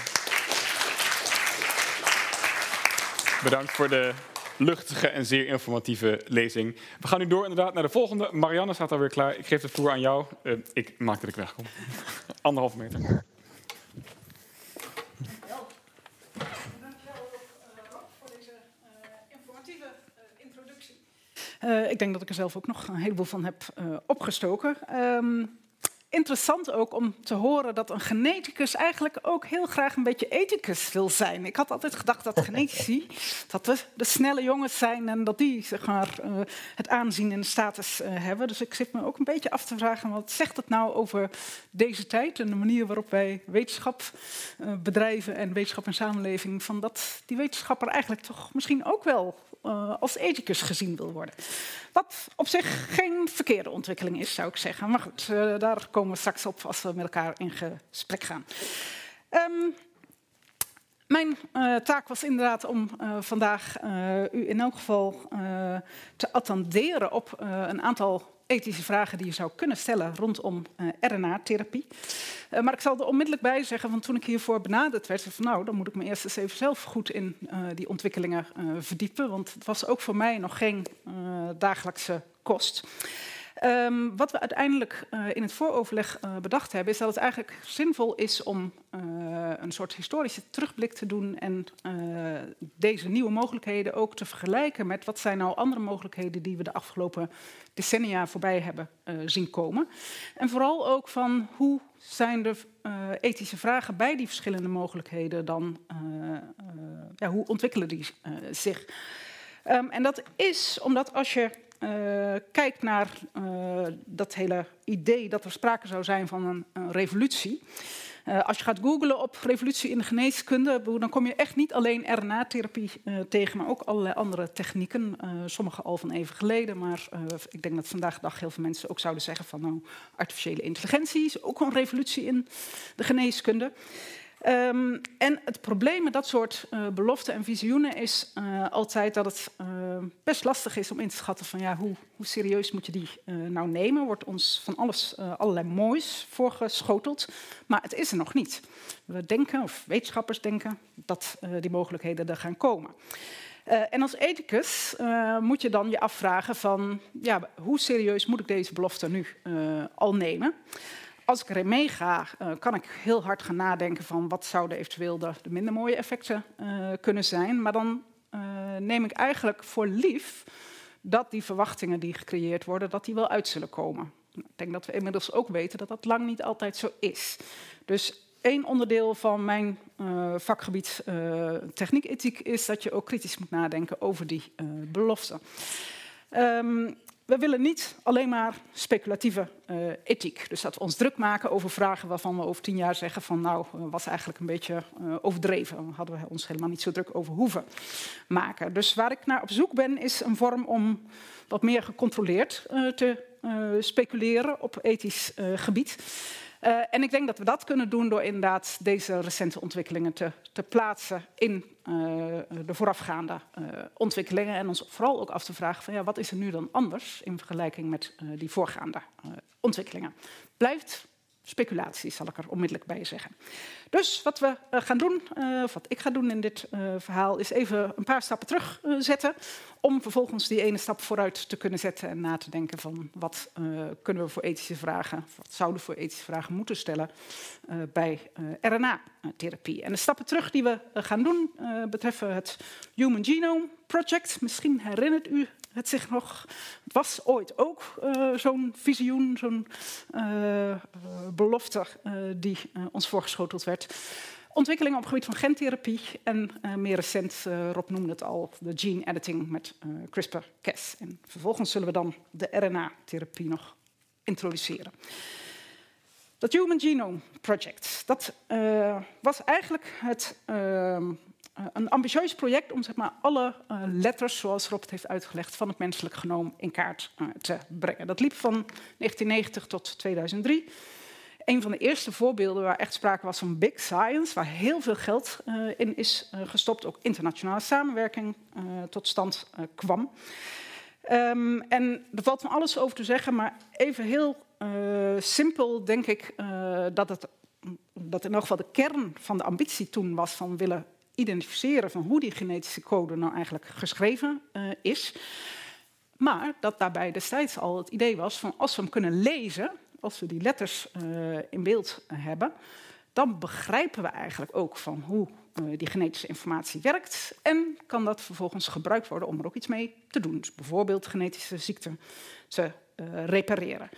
Bedankt voor de luchtige en zeer informatieve lezing. We gaan nu door inderdaad naar de volgende. Marianne staat alweer klaar. Ik geef de vloer aan jou. Ik maak dat ik wegkom. Anderhalve meter. Dankjewel. Dankjewel Rob voor deze uh, informatieve uh, introductie. Ik denk dat ik er zelf ook nog een heleboel van heb opgestoken. Um, interessant ook om te horen dat een geneticus eigenlijk ook heel graag een beetje ethicus wil zijn. Ik had altijd gedacht dat genetici dat de, de snelle jongens zijn en dat die zeg maar, uh, het aanzien en de status uh, hebben. Dus ik zit me ook een beetje af te vragen, wat zegt het nou over deze tijd en de manier waarop wij wetenschap uh, bedrijven en wetenschap en samenleving, van dat die wetenschapper eigenlijk toch misschien ook wel uh, als ethicus gezien wil worden. Wat op zich geen verkeerde ontwikkeling is, zou ik zeggen. Maar goed, uh, daar komen we straks op als we met elkaar in gesprek gaan. Um, mijn uh, taak was inderdaad om vandaag u in elk geval te attenderen op een aantal ethische vragen die je zou kunnen stellen rondom uh, RNA-therapie. Uh, maar ik zal er onmiddellijk bij zeggen, want toen ik hiervoor benaderd werd, van nou, dan moet ik me eerst eens even zelf goed in uh, die ontwikkelingen verdiepen, want het was ook voor mij nog geen dagelijkse kost. Um, wat we uiteindelijk uh, in het vooroverleg uh, bedacht hebben, is dat het eigenlijk zinvol is om uh, een soort historische terugblik te doen en deze nieuwe mogelijkheden ook te vergelijken met wat zijn nou andere mogelijkheden die we de afgelopen decennia voorbij hebben zien komen. En vooral ook van hoe zijn de ethische vragen bij die verschillende mogelijkheden dan, ja, hoe ontwikkelen die zich? Um, en dat is omdat als je kijkt naar uh, dat hele idee dat er sprake zou zijn van een, een revolutie. Uh, als je gaat googlen op revolutie in de geneeskunde, dan kom je echt niet alleen RNA-therapie tegen, maar ook allerlei andere technieken. sommige al van even geleden, maar ik denk dat vandaag de dag heel veel mensen ook zouden zeggen van nou, artificiële intelligentie is ook een revolutie in de geneeskunde. Um, en het probleem met dat soort uh, beloften en visioenen is uh, altijd dat het uh, best lastig is om in te schatten van ja, hoe, hoe serieus moet je die nou nemen. Wordt ons van alles allerlei moois voorgeschoteld, maar het is er nog niet. We denken, of wetenschappers denken, dat die mogelijkheden er gaan komen. En als ethicus moet je dan je afvragen van, ja, hoe serieus moet ik deze belofte nu al nemen? Als ik erin meega, uh, kan ik heel hard gaan nadenken van wat zouden eventueel de, de minder mooie effecten uh, kunnen zijn. Maar dan uh, neem ik eigenlijk voor lief dat die verwachtingen die gecreëerd worden, dat die wel uit zullen komen. Ik denk dat we inmiddels ook weten dat dat lang niet altijd zo is. Dus één onderdeel van mijn vakgebied techniek-ethiek is dat je ook kritisch moet nadenken over die beloften. Um, we willen niet alleen maar speculatieve uh, ethiek. Dus dat we ons druk maken over vragen waarvan we over tien jaar zeggen van nou, uh, was eigenlijk een beetje uh, overdreven. Hadden we ons helemaal niet zo druk over hoeven maken. Dus waar ik naar op zoek ben, is een vorm om wat meer gecontroleerd te speculeren op ethisch gebied. Uh, en ik denk dat we dat kunnen doen door inderdaad deze recente ontwikkelingen te, te plaatsen in uh, de voorafgaande uh, ontwikkelingen. En ons vooral ook af te vragen van ja, wat is er nu dan anders in vergelijking met die voorgaande ontwikkelingen. Blijft speculatie, zal ik er onmiddellijk bij zeggen. Dus wat we uh, gaan doen, uh, wat ik ga doen in dit uh, verhaal, is even een paar stappen terugzetten. om vervolgens die ene stap vooruit te kunnen zetten en na te denken van wat kunnen we voor ethische vragen, wat zouden we voor ethische vragen moeten stellen bij RNA-therapie. En de stappen terug die we gaan doen betreffen het Human Genome Project. Misschien herinnert u het zich nog. Was ooit ook uh, zo'n visioen, zo'n uh, belofte uh, die ons voorgeschoteld werd. Ontwikkelingen op het gebied van gentherapie en meer recent, Rob noemde het al, de gene editing met CRISPR-Cas. En vervolgens zullen we dan de RNA-therapie nog introduceren. Dat Human Genome Project, dat was eigenlijk het ehm, een ambitieus project om zeg maar, alle uh, letters, zoals Rob het heeft uitgelegd, van het menselijk genoom in kaart uh, te brengen. Dat liep van 1990 tot 2003. Een van de eerste voorbeelden waar echt sprake was van big science, waar heel veel geld in is gestopt, ook internationale samenwerking tot stand kwam. Um, en er valt van alles over te zeggen, maar even heel simpel denk ik dat het dat in elk geval de kern van de ambitie toen was van willen identificeren van hoe die genetische code nou eigenlijk geschreven uh, is. Maar dat daarbij destijds al het idee was van als we hem kunnen lezen, als we die letters uh, in beeld hebben, dan begrijpen we eigenlijk ook van hoe uh, die genetische informatie werkt. En kan dat vervolgens gebruikt worden om er ook iets mee te doen. Dus bijvoorbeeld genetische ziekten te repareren.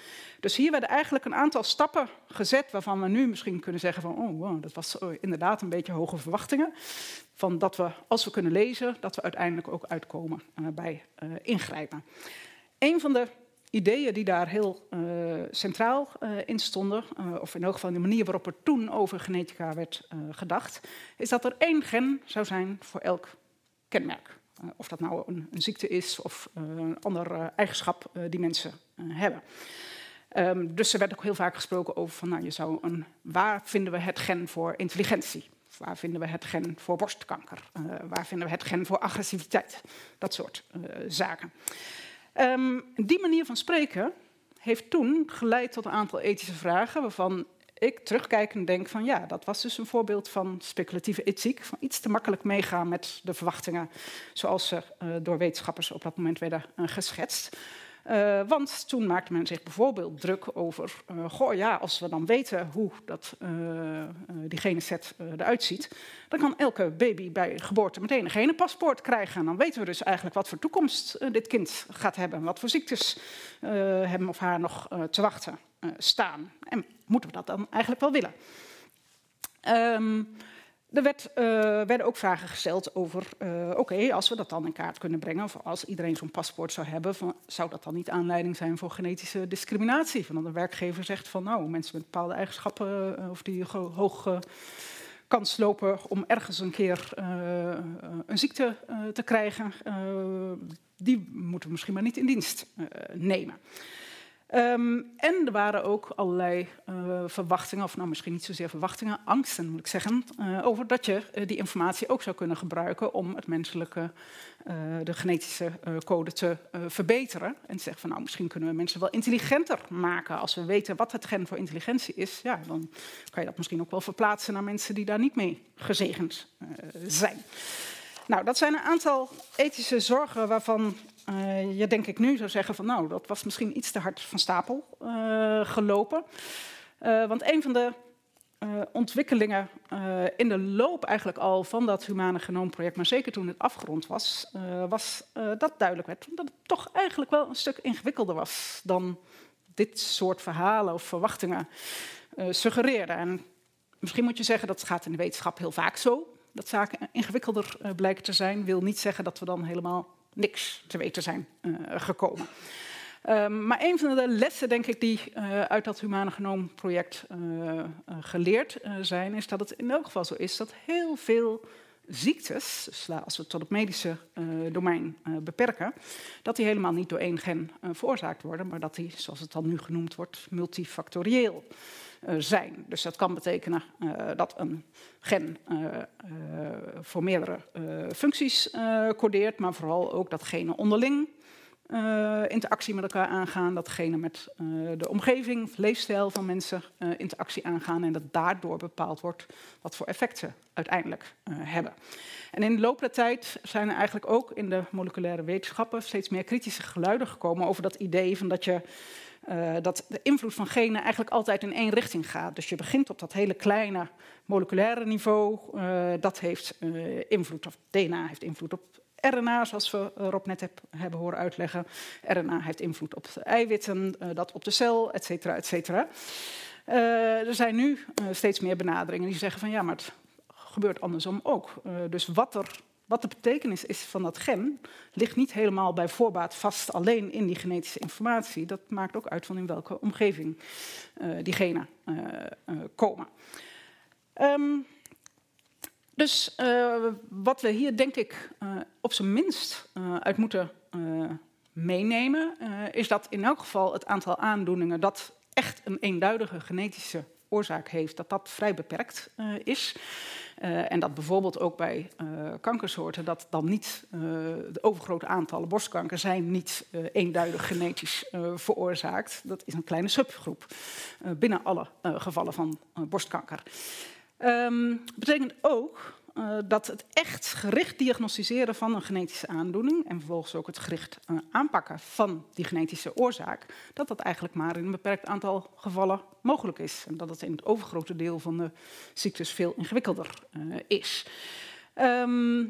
Dus hier werden eigenlijk een aantal stappen gezet waarvan we nu misschien kunnen zeggen van oh wow, dat was oh, inderdaad een beetje hoge verwachtingen. Van dat we, als we kunnen lezen, dat we uiteindelijk ook uitkomen uh, bij uh, ingrijpen. Een van de ideeën die daar heel centraal in stonden, of in elk geval de manier waarop er toen over genetica werd gedacht, is dat er één gen zou zijn voor elk kenmerk. Of dat nou een, een ziekte is of een andere eigenschap die mensen hebben. Um, dus er werd ook heel vaak gesproken over van, nou, je zou een, waar vinden we het gen voor intelligentie? Waar vinden we het gen voor borstkanker? Uh, waar vinden we het gen voor agressiviteit? Dat soort zaken. Um, die manier van spreken heeft toen geleid tot een aantal ethische vragen waarvan ik terugkijkend denk van ja, dat was dus een voorbeeld van speculatieve ethiek. Van iets te makkelijk meegaan met de verwachtingen zoals ze uh, door wetenschappers op dat moment werden geschetst. Uh, want toen maakte men zich bijvoorbeeld druk over, goh ja, als we dan weten hoe dat, die geneset eruit ziet, dan kan elke baby bij geboorte meteen een genenpaspoort krijgen. En dan weten we dus eigenlijk wat voor toekomst dit kind gaat hebben, wat voor ziektes hem of haar nog te wachten staan. En moeten we dat dan eigenlijk wel willen? Um, er werd, uh, werden ook vragen gesteld over, uh, oké, als we dat dan in kaart kunnen brengen, of als iedereen zo'n paspoort zou hebben, zou dat dan niet aanleiding zijn voor genetische discriminatie? Van dat een werkgever zegt van, nou, mensen met bepaalde eigenschappen, uh, of die hoge kans lopen om ergens een keer een ziekte te krijgen, die moeten we misschien maar niet in dienst nemen. Um, en er waren ook allerlei uh, verwachtingen, of nou misschien niet zozeer verwachtingen, angsten moet ik zeggen, uh, over dat je uh, die informatie ook zou kunnen gebruiken om het menselijke, de genetische code te verbeteren. En te zeggen van nou misschien kunnen we mensen wel intelligenter maken. Als we weten wat het gen voor intelligentie is, ja, dan kan je dat misschien ook wel verplaatsen naar mensen die daar niet mee gezegend zijn. Nou, dat zijn een aantal ethische zorgen waarvan uh, je denk ik nu zou zeggen van nou, dat was misschien iets te hard van stapel uh, gelopen. Uh, want een van de ontwikkelingen in de loop eigenlijk al van dat humane genoomproject, maar zeker toen het afgerond was, was dat duidelijk werd. Dat het toch eigenlijk wel een stuk ingewikkelder was dan dit soort verhalen of verwachtingen suggereerden. En misschien moet je zeggen dat gaat in de wetenschap heel vaak zo. Dat zaken ingewikkelder blijken te zijn, wil niet zeggen dat we dan helemaal niks te weten zijn uh, gekomen. Um, maar een van de lessen, denk ik, die uh, uit dat Humane Genoom-project uh, geleerd zijn, is dat het in elk geval zo is dat heel veel ziektes, dus als we het tot het medische domein beperken, dat die helemaal niet door één gen veroorzaakt worden, maar dat die, zoals het dan nu genoemd wordt, multifactorieel zijn. Dus dat kan betekenen uh, dat een gen uh, voor meerdere functies codeert, maar vooral ook dat genen onderling interactie met elkaar aangaan, dat genen met de omgeving, leefstijl van mensen interactie aangaan en dat daardoor bepaald wordt wat voor effecten uiteindelijk hebben. En in de loop der tijd zijn er eigenlijk ook in de moleculaire wetenschappen steeds meer kritische geluiden gekomen over dat idee van dat je uh, dat de invloed van genen eigenlijk altijd in één richting gaat. Dus je begint op dat hele kleine moleculaire niveau. Uh, dat heeft uh, invloed, of DNA heeft invloed op RNA, zoals we Rob net heb, hebben horen uitleggen. RNA heeft invloed op eiwitten, dat op de cel, et cetera, et cetera. er zijn nu steeds meer benaderingen die zeggen van ja, maar het gebeurt andersom ook. dus wat er wat de betekenis is van dat gen, ligt niet helemaal bij voorbaat vast alleen in die genetische informatie. Dat maakt ook uit van in welke omgeving uh, die genen uh, uh, komen. Um, dus wat we hier denk ik op zijn minst uit moeten meenemen, is dat in elk geval het aantal aandoeningen dat echt een eenduidige genetische oorzaak heeft, dat dat vrij beperkt is. Uh, en dat bijvoorbeeld ook bij uh, kankersoorten, dat dan niet uh, de overgrote aantallen borstkanker zijn niet eenduidig genetisch veroorzaakt. Dat is een kleine subgroep binnen alle gevallen van borstkanker. Um, betekent ook uh, dat het echt gericht diagnosticeren van een genetische aandoening en vervolgens ook het gericht uh, aanpakken van die genetische oorzaak, dat dat eigenlijk maar in een beperkt aantal gevallen mogelijk is. En dat het in het overgrote deel van de ziektes veel ingewikkelder uh, is. Um,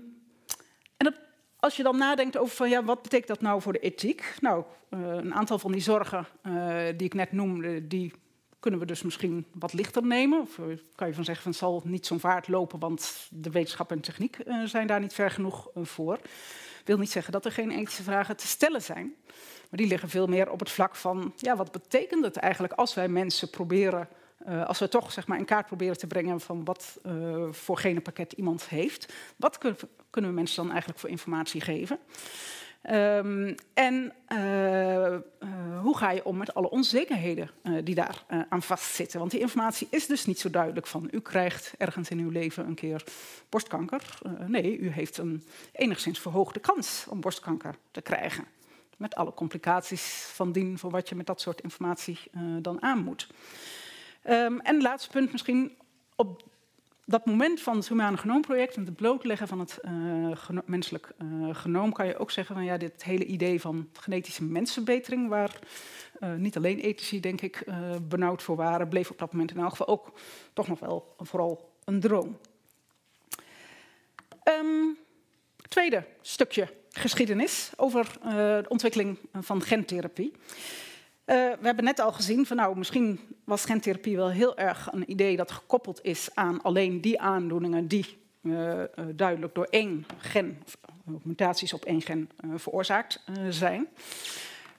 en als je dan nadenkt over van, ja, wat betekent dat nou voor de ethiek? Nou, een aantal van die zorgen die ik net noemde, die kunnen we dus misschien wat lichter nemen. Of eh, kan je van zeggen, van het zal niet zo'n vaart lopen, want de wetenschap en techniek uh, zijn daar niet ver genoeg uh, voor. wil niet zeggen dat er geen ethische vragen te stellen zijn. Maar die liggen veel meer op het vlak van, ja, wat betekent het eigenlijk als wij mensen proberen, uh, als we toch zeg maar, in kaart proberen te brengen van wat voor genenpakket iemand heeft. Wat kunnen we mensen dan eigenlijk voor informatie geven? Um, en uh, uh, hoe ga je om met alle onzekerheden uh, die daar aan vastzitten? Want die informatie is dus niet zo duidelijk van u krijgt ergens in uw leven een keer borstkanker. nee, u heeft een enigszins verhoogde kans om borstkanker te krijgen. Met alle complicaties van dien voor wat je met dat soort informatie dan aan moet. Um, en laatste punt misschien op dat moment van het Humane Genoomproject en het blootleggen van het geno menselijk uh, genoom, kan je ook zeggen van ja, dit hele idee van genetische mensenbetering, waar uh, niet alleen ethici, denk ik, benauwd voor waren, bleef op dat moment in elk geval ook toch nog wel vooral een droom. Um, tweede stukje geschiedenis over de ontwikkeling van gentherapie. Uh, we hebben net al gezien van nou, misschien was gentherapie wel heel erg een idee dat gekoppeld is aan alleen die aandoeningen die uh, duidelijk door één gen, of mutaties op één gen, veroorzaakt zijn.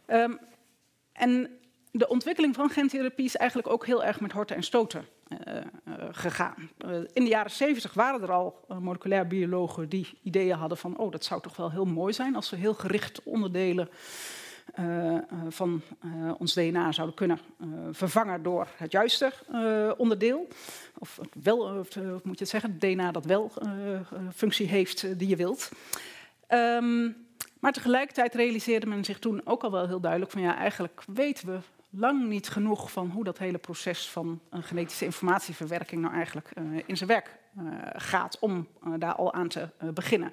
Um, en de ontwikkeling van gentherapie is eigenlijk ook heel erg met horten en stoten gegaan. in de jaren 70 waren er al moleculair biologen die ideeën hadden van, oh, dat zou toch wel heel mooi zijn als we heel gericht onderdelen van uh, ons DNA zouden kunnen vervangen door het juiste onderdeel. Of, wel, of moet je het zeggen, DNA dat wel functie heeft die je wilt. Um, maar tegelijkertijd realiseerde men zich toen ook al wel heel duidelijk van ja, eigenlijk weten we lang niet genoeg van hoe dat hele proces van een genetische informatieverwerking nou eigenlijk in zijn werk gaat om daar al aan te beginnen.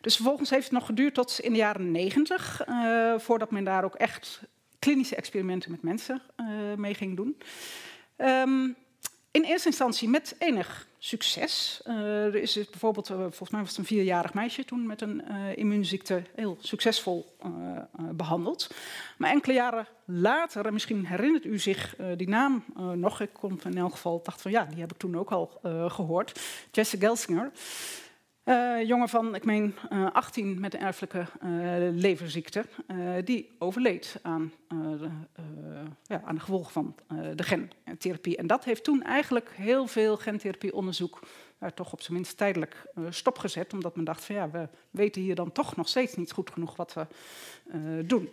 Dus vervolgens heeft het nog geduurd tot in de jaren negentig, uh, voordat men daar ook echt klinische experimenten met mensen uh, mee ging doen. Um, in eerste instantie met enig succes. Uh, er is bijvoorbeeld, volgens mij was het een vierjarig meisje toen met een immuunziekte heel succesvol behandeld. Maar enkele jaren later, en misschien herinnert u zich die naam nog, ik kon in elk geval dacht van ja, die heb ik toen ook al gehoord, Jesse Gelsinger. Uh, jongen van, ik meen, uh, eh, 18 met een erfelijke uh, leverziekte, die overleed aan, ja, aan de gevolgen van de gentherapie. En dat heeft toen eigenlijk heel veel gentherapieonderzoek toch op zijn minst tijdelijk stopgezet, omdat men dacht van ja, we weten hier dan toch nog steeds niet goed genoeg wat we doen.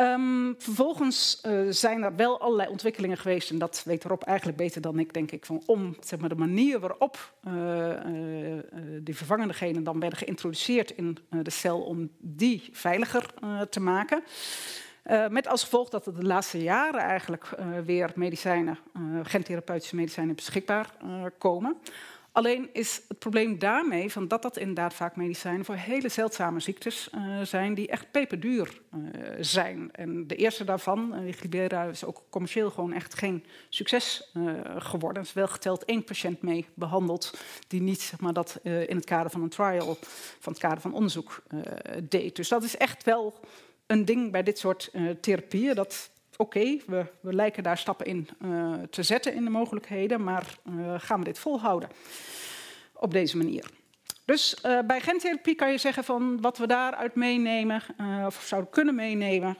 Um, vervolgens uh, zijn er wel allerlei ontwikkelingen geweest, en dat weet Rob eigenlijk beter dan ik, denk ik, van om zeg maar, de manier waarop uh, uh, die vervangende genen dan werden geïntroduceerd in de cel, om die veiliger te maken. met als gevolg dat er de laatste jaren eigenlijk weer medicijnen, gentherapeutische medicijnen beschikbaar komen. Alleen is het probleem daarmee van dat dat inderdaad vaak medicijnen voor hele zeldzame ziektes uh, zijn die echt peperduur uh, zijn. En de eerste daarvan, uh, Glibera, is ook commercieel gewoon echt geen succes geworden. Er is wel geteld één patiënt mee behandeld die niet zeg maar, dat in het kader van een trial, van het kader van onderzoek deed. Dus dat is echt wel een ding bij dit soort therapieën. Dat oké, we, we, lijken daar stappen in uh, te zetten in de mogelijkheden, maar uh, gaan we dit volhouden op deze manier? Dus uh, bij gentherapie kan je zeggen van wat we daaruit meenemen, of zouden kunnen meenemen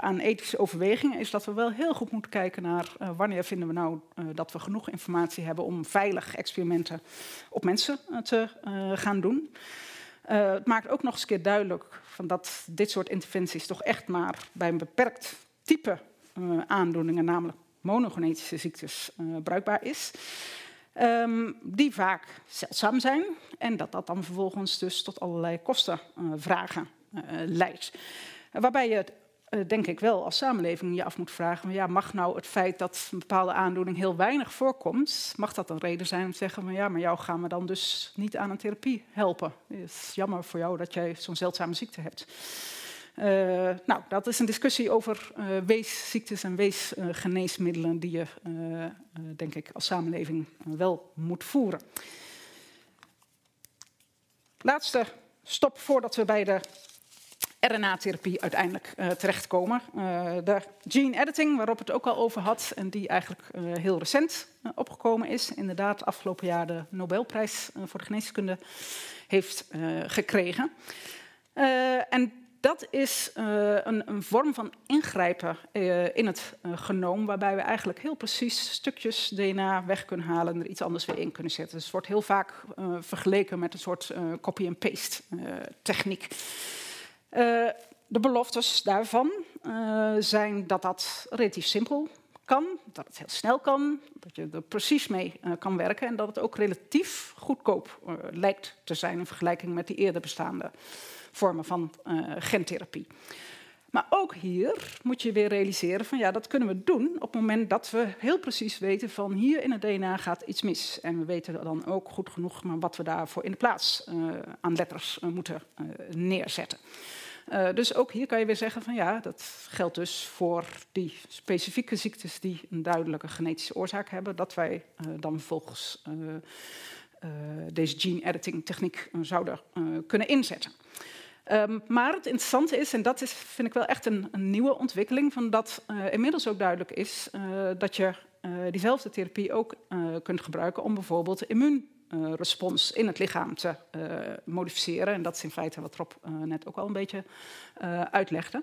aan ethische overwegingen, is dat we wel heel goed moeten kijken naar wanneer vinden we nou dat we genoeg informatie hebben om veilig experimenten op mensen te gaan doen. het maakt ook nog eens een keer duidelijk van dat dit soort interventies toch echt maar bij een beperkt type uh, aandoeningen, namelijk monogenetische ziektes, uh, bruikbaar is. Um, die vaak zeldzaam zijn en dat dat dan vervolgens dus tot allerlei kostenvragen uh, leidt. waarbij je denk ik wel als samenleving je af moet vragen: ja, mag nou het feit dat een bepaalde aandoening heel weinig voorkomt, mag dat een reden zijn om te zeggen: van ja, maar jou gaan we dan dus niet aan een therapie helpen? Het is jammer voor jou dat jij zo'n zeldzame ziekte hebt. Uh, nou, dat is een discussie over uh, weesziektes en weesgeneesmiddelen die je, uh, denk ik, als samenleving wel moet voeren. Laatste stop voordat we bij de RNA-therapie uiteindelijk terechtkomen. de gene editing, waarop het ook al over had en die eigenlijk heel recent opgekomen is. Inderdaad, afgelopen jaar de Nobelprijs voor de geneeskunde heeft gekregen. en dat is uh, een, een, vorm van ingrijpen uh, in het uh, genoom, waarbij we eigenlijk heel precies stukjes DNA weg kunnen halen en er iets anders weer in kunnen zetten. Dus het wordt heel vaak vergeleken met een soort copy-and-paste techniek. de beloftes daarvan zijn dat dat relatief simpel kan, dat het heel snel kan, dat je er precies mee kan werken en dat het ook relatief goedkoop lijkt te zijn in vergelijking met die eerder bestaande vormen van uh, gentherapie. Maar ook hier moet je weer realiseren van ja, dat kunnen we doen op het moment dat we heel precies weten van hier in het DNA gaat iets mis. En we weten dan ook goed genoeg maar wat we daarvoor in de plaats uh, aan letters uh, moeten neerzetten. dus ook hier kan je weer zeggen van ja, dat geldt dus voor die specifieke ziektes die een duidelijke genetische oorzaak hebben, dat wij dan volgens deze gene editing techniek zouden kunnen inzetten. Um, maar het interessante is, en dat is, vind ik wel echt een, nieuwe ontwikkeling, van dat uh, inmiddels ook duidelijk is uh, dat je uh, diezelfde therapie ook kunt gebruiken om bijvoorbeeld immuunrespons in het lichaam te modificeren. En dat is in feite wat Rob net ook al een beetje uitlegde.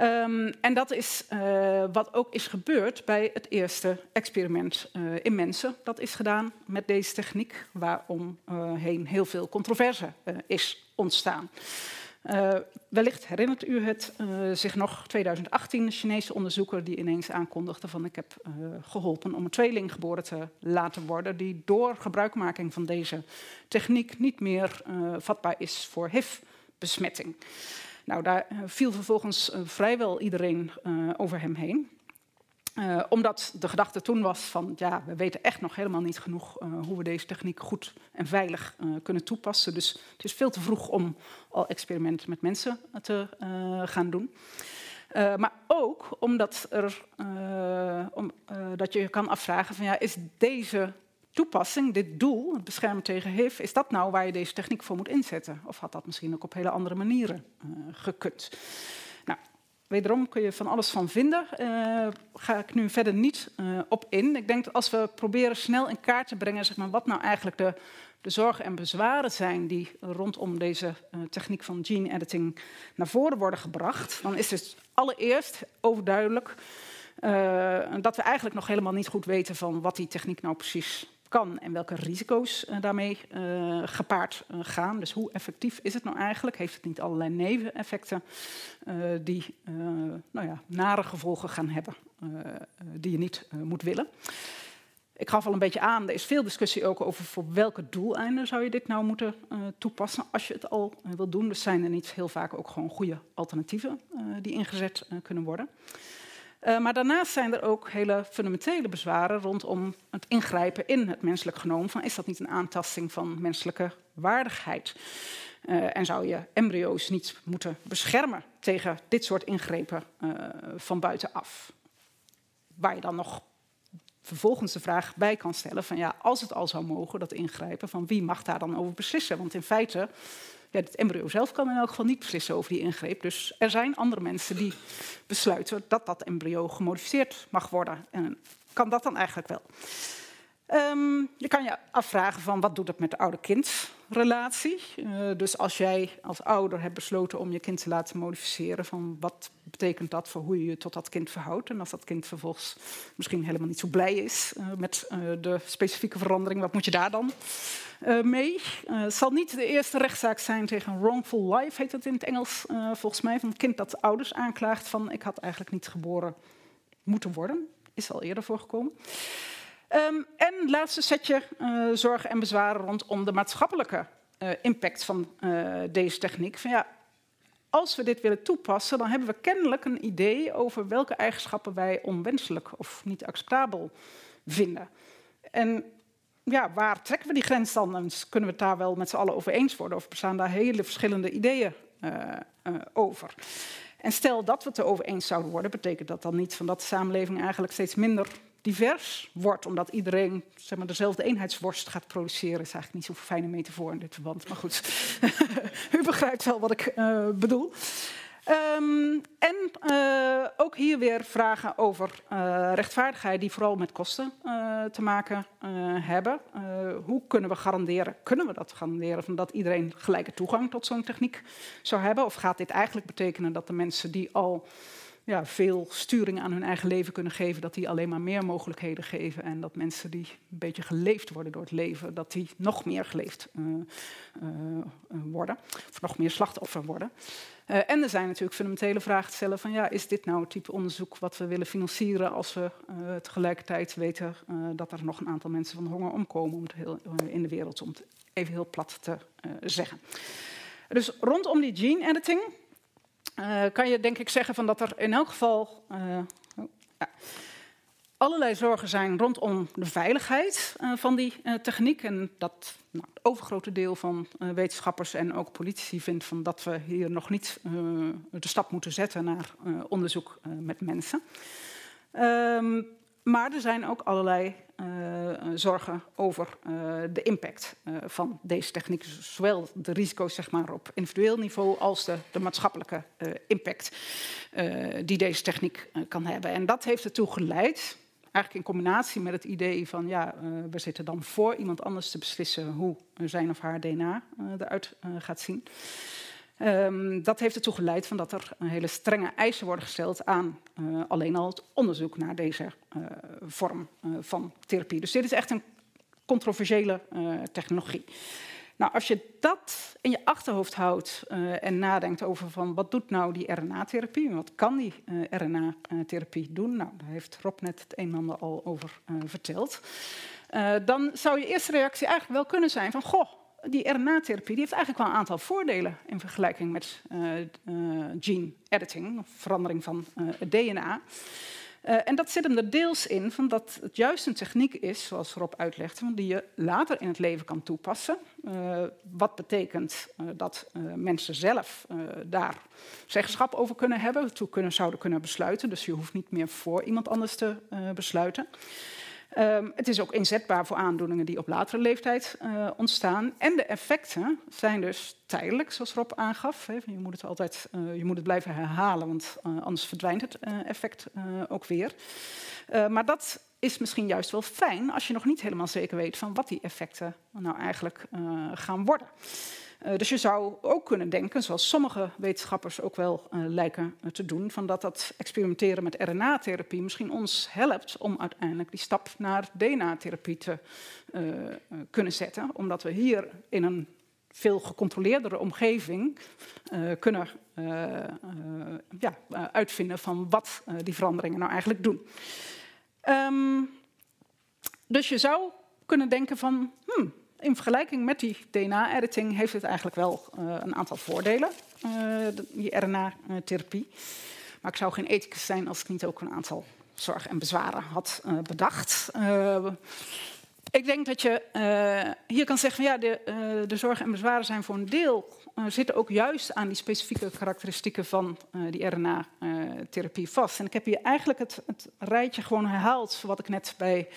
Um, en dat is uh, wat ook is gebeurd bij het eerste experiment uh, in mensen. Dat is gedaan met deze techniek, waaromheen uh, heel veel controverse is ontstaan. wellicht herinnert u het zich nog, 2018, een Chinese onderzoeker die ineens aankondigde van ik heb geholpen om een tweeling geboren te laten worden, die door gebruikmaking van deze techniek niet meer vatbaar is voor HIV-besmetting. Nou, daar eh, viel vervolgens uh, vrijwel iedereen uh, over hem heen. Omdat de gedachte toen was van, ja, we weten echt nog helemaal niet genoeg hoe we deze techniek goed en veilig kunnen toepassen. Dus het is veel te vroeg om al experimenten met mensen te gaan doen. maar ook omdat er, om, dat je kan afvragen van, ja, is deze toepassing, dit doel, het beschermen tegen HIV, is dat nou waar je deze techniek voor moet inzetten? Of had dat misschien ook op hele andere manieren uh, gekund? Nou, wederom kun je van alles van vinden. Uh, ga ik nu verder niet uh, op in. Ik denk dat als we proberen snel in kaart te brengen zeg maar, wat nou eigenlijk de, de zorgen en bezwaren zijn die rondom deze techniek van gene editing naar voren worden gebracht, dan is het allereerst overduidelijk uh, dat we eigenlijk nog helemaal niet goed weten van wat die techniek nou precies kan en welke risico's daarmee gepaard gaan. Dus hoe effectief is het nou eigenlijk? Heeft het niet allerlei neveneffecten die nou ja, nare gevolgen gaan hebben die je niet moet willen? Ik gaf al een beetje aan, er is veel discussie ook over voor welke doeleinden zou je dit nou moeten toepassen als je het al wil doen. Dus zijn er niet heel vaak ook gewoon goede alternatieven die ingezet kunnen worden. Maar daarnaast zijn er ook hele fundamentele bezwaren rondom het ingrijpen in het menselijk genoom. Van, is dat niet een aantasting van menselijke waardigheid? en zou je embryo's niet moeten beschermen tegen dit soort ingrepen van buitenaf? Waar je dan nog vervolgens de vraag bij kan stellen van ja, als het al zou mogen, dat ingrijpen, van wie mag daar dan over beslissen? Want in feite, ja, het embryo zelf kan in elk geval niet beslissen over die ingreep. Dus er zijn andere mensen die besluiten dat dat embryo gemodificeerd mag worden. En kan dat dan eigenlijk wel? Um, je kan je afvragen van wat doet het met de oude-kind-relatie. Uh, dus als jij als ouder hebt besloten om je kind te laten modificeren, van wat betekent dat voor hoe je je tot dat kind verhoudt? En als dat kind vervolgens misschien helemaal niet zo blij is uh, met uh, de specifieke verandering, wat moet je daar dan mee? het zal niet de eerste rechtszaak zijn tegen wrongful life, heet het in het Engels volgens mij, van een kind dat ouders aanklaagt van ik had eigenlijk niet geboren moeten worden. Is al eerder voorgekomen. Um, en laatste setje uh, zorgen en bezwaren rondom de maatschappelijke uh, impact van uh, deze techniek. Van ja, als we dit willen toepassen, dan hebben we kennelijk een idee over welke eigenschappen wij onwenselijk of niet acceptabel vinden. En ja, waar trekken we die grens dan? En kunnen we het daar wel met z'n allen over eens worden? Of bestaan daar hele verschillende ideeën over? En stel dat we het erover eens zouden worden, betekent dat dan niet van dat de samenleving eigenlijk steeds minder divers wordt, omdat iedereen zeg maar, dezelfde eenheidsworst gaat produceren. is eigenlijk niet zo'n fijne metafoor in dit verband, maar goed. U begrijpt wel wat ik uh, bedoel. Um, en uh, ook hier weer vragen over uh, rechtvaardigheid, die vooral met kosten te maken hebben. hoe kunnen we garanderen, kunnen we dat garanderen, van dat iedereen gelijke toegang tot zo'n techniek zou hebben? Of gaat dit eigenlijk betekenen dat de mensen die al ja, veel sturing aan hun eigen leven kunnen geven, dat die alleen maar meer mogelijkheden geven en dat mensen die een beetje geleefd worden door het leven, dat die nog meer geleefd uh, uh, worden, of nog meer slachtoffer worden. En er zijn natuurlijk fundamentele vragen te stellen van ja, is dit nou het type onderzoek wat we willen financieren als we tegelijkertijd weten dat er nog een aantal mensen van honger omkomen om heel, in de wereld, om het even heel plat te zeggen. Dus rondom die gene editing uh, kan je denk ik zeggen van dat er in elk geval uh, ja, allerlei zorgen zijn rondom de veiligheid uh, van die techniek. En dat nou, het overgrote deel van wetenschappers en ook politici vindt van dat we hier nog niet de stap moeten zetten naar onderzoek met mensen. Um, maar er zijn ook allerlei zorgen over uh, de impact van deze techniek. Dus zowel de risico's zeg maar, op individueel niveau als de, de maatschappelijke impact die deze techniek kan hebben. En dat heeft ertoe geleid, eigenlijk in combinatie met het idee van ja, we zitten dan voor iemand anders te beslissen hoe zijn of haar DNA eruit gaat zien. Um, dat heeft ertoe geleid van dat er hele strenge eisen worden gesteld aan uh, alleen al het onderzoek naar deze uh, vorm uh, van therapie. Dus dit is echt een controversiële technologie. Nou, als je dat in je achterhoofd houdt en nadenkt over van wat doet nou die RNA-therapie en wat kan die RNA-therapie doen, nou, daar heeft Rob net het een en ander al over verteld. dan zou je eerste reactie eigenlijk wel kunnen zijn van goh, die RNA-therapie heeft eigenlijk wel een aantal voordelen in vergelijking met uh, uh, gene editing, verandering van uh, het DNA. en dat zit hem er deels in van dat het juist een techniek is, zoals Rob uitlegt, die je later in het leven kan toepassen. wat betekent dat mensen zelf daar zeggenschap over kunnen hebben, toe kunnen, zouden kunnen besluiten. Dus je hoeft niet meer voor iemand anders te besluiten. Um, het is ook inzetbaar voor aandoeningen die op latere leeftijd uh, ontstaan. En de effecten zijn dus tijdelijk, zoals Rob aangaf. Je, moet het altijd, uh, je moet het blijven herhalen, want uh, anders verdwijnt het effect ook weer. maar dat is misschien juist wel fijn als je nog niet helemaal zeker weet van wat die effecten nou eigenlijk gaan worden. Dus je zou ook kunnen denken, zoals sommige wetenschappers ook wel lijken te doen, van dat dat experimenteren met RNA-therapie misschien ons helpt om uiteindelijk die stap naar DNA-therapie te kunnen zetten. Omdat we hier in een veel gecontroleerdere omgeving kunnen ja, uitvinden van wat die veranderingen nou eigenlijk doen. Um, dus je zou kunnen denken van, hmm, in vergelijking met die DNA-editing heeft het eigenlijk wel een aantal voordelen, die RNA-therapie. Maar ik zou geen ethicus zijn als ik niet ook een aantal zorgen en bezwaren had bedacht. Ik denk dat je hier kan zeggen van ja, de, de zorgen en bezwaren zijn voor een deel zitten ook juist aan die specifieke karakteristieken van die RNA-therapie vast. En ik heb hier eigenlijk het, het, rijtje gewoon herhaald wat ik net bij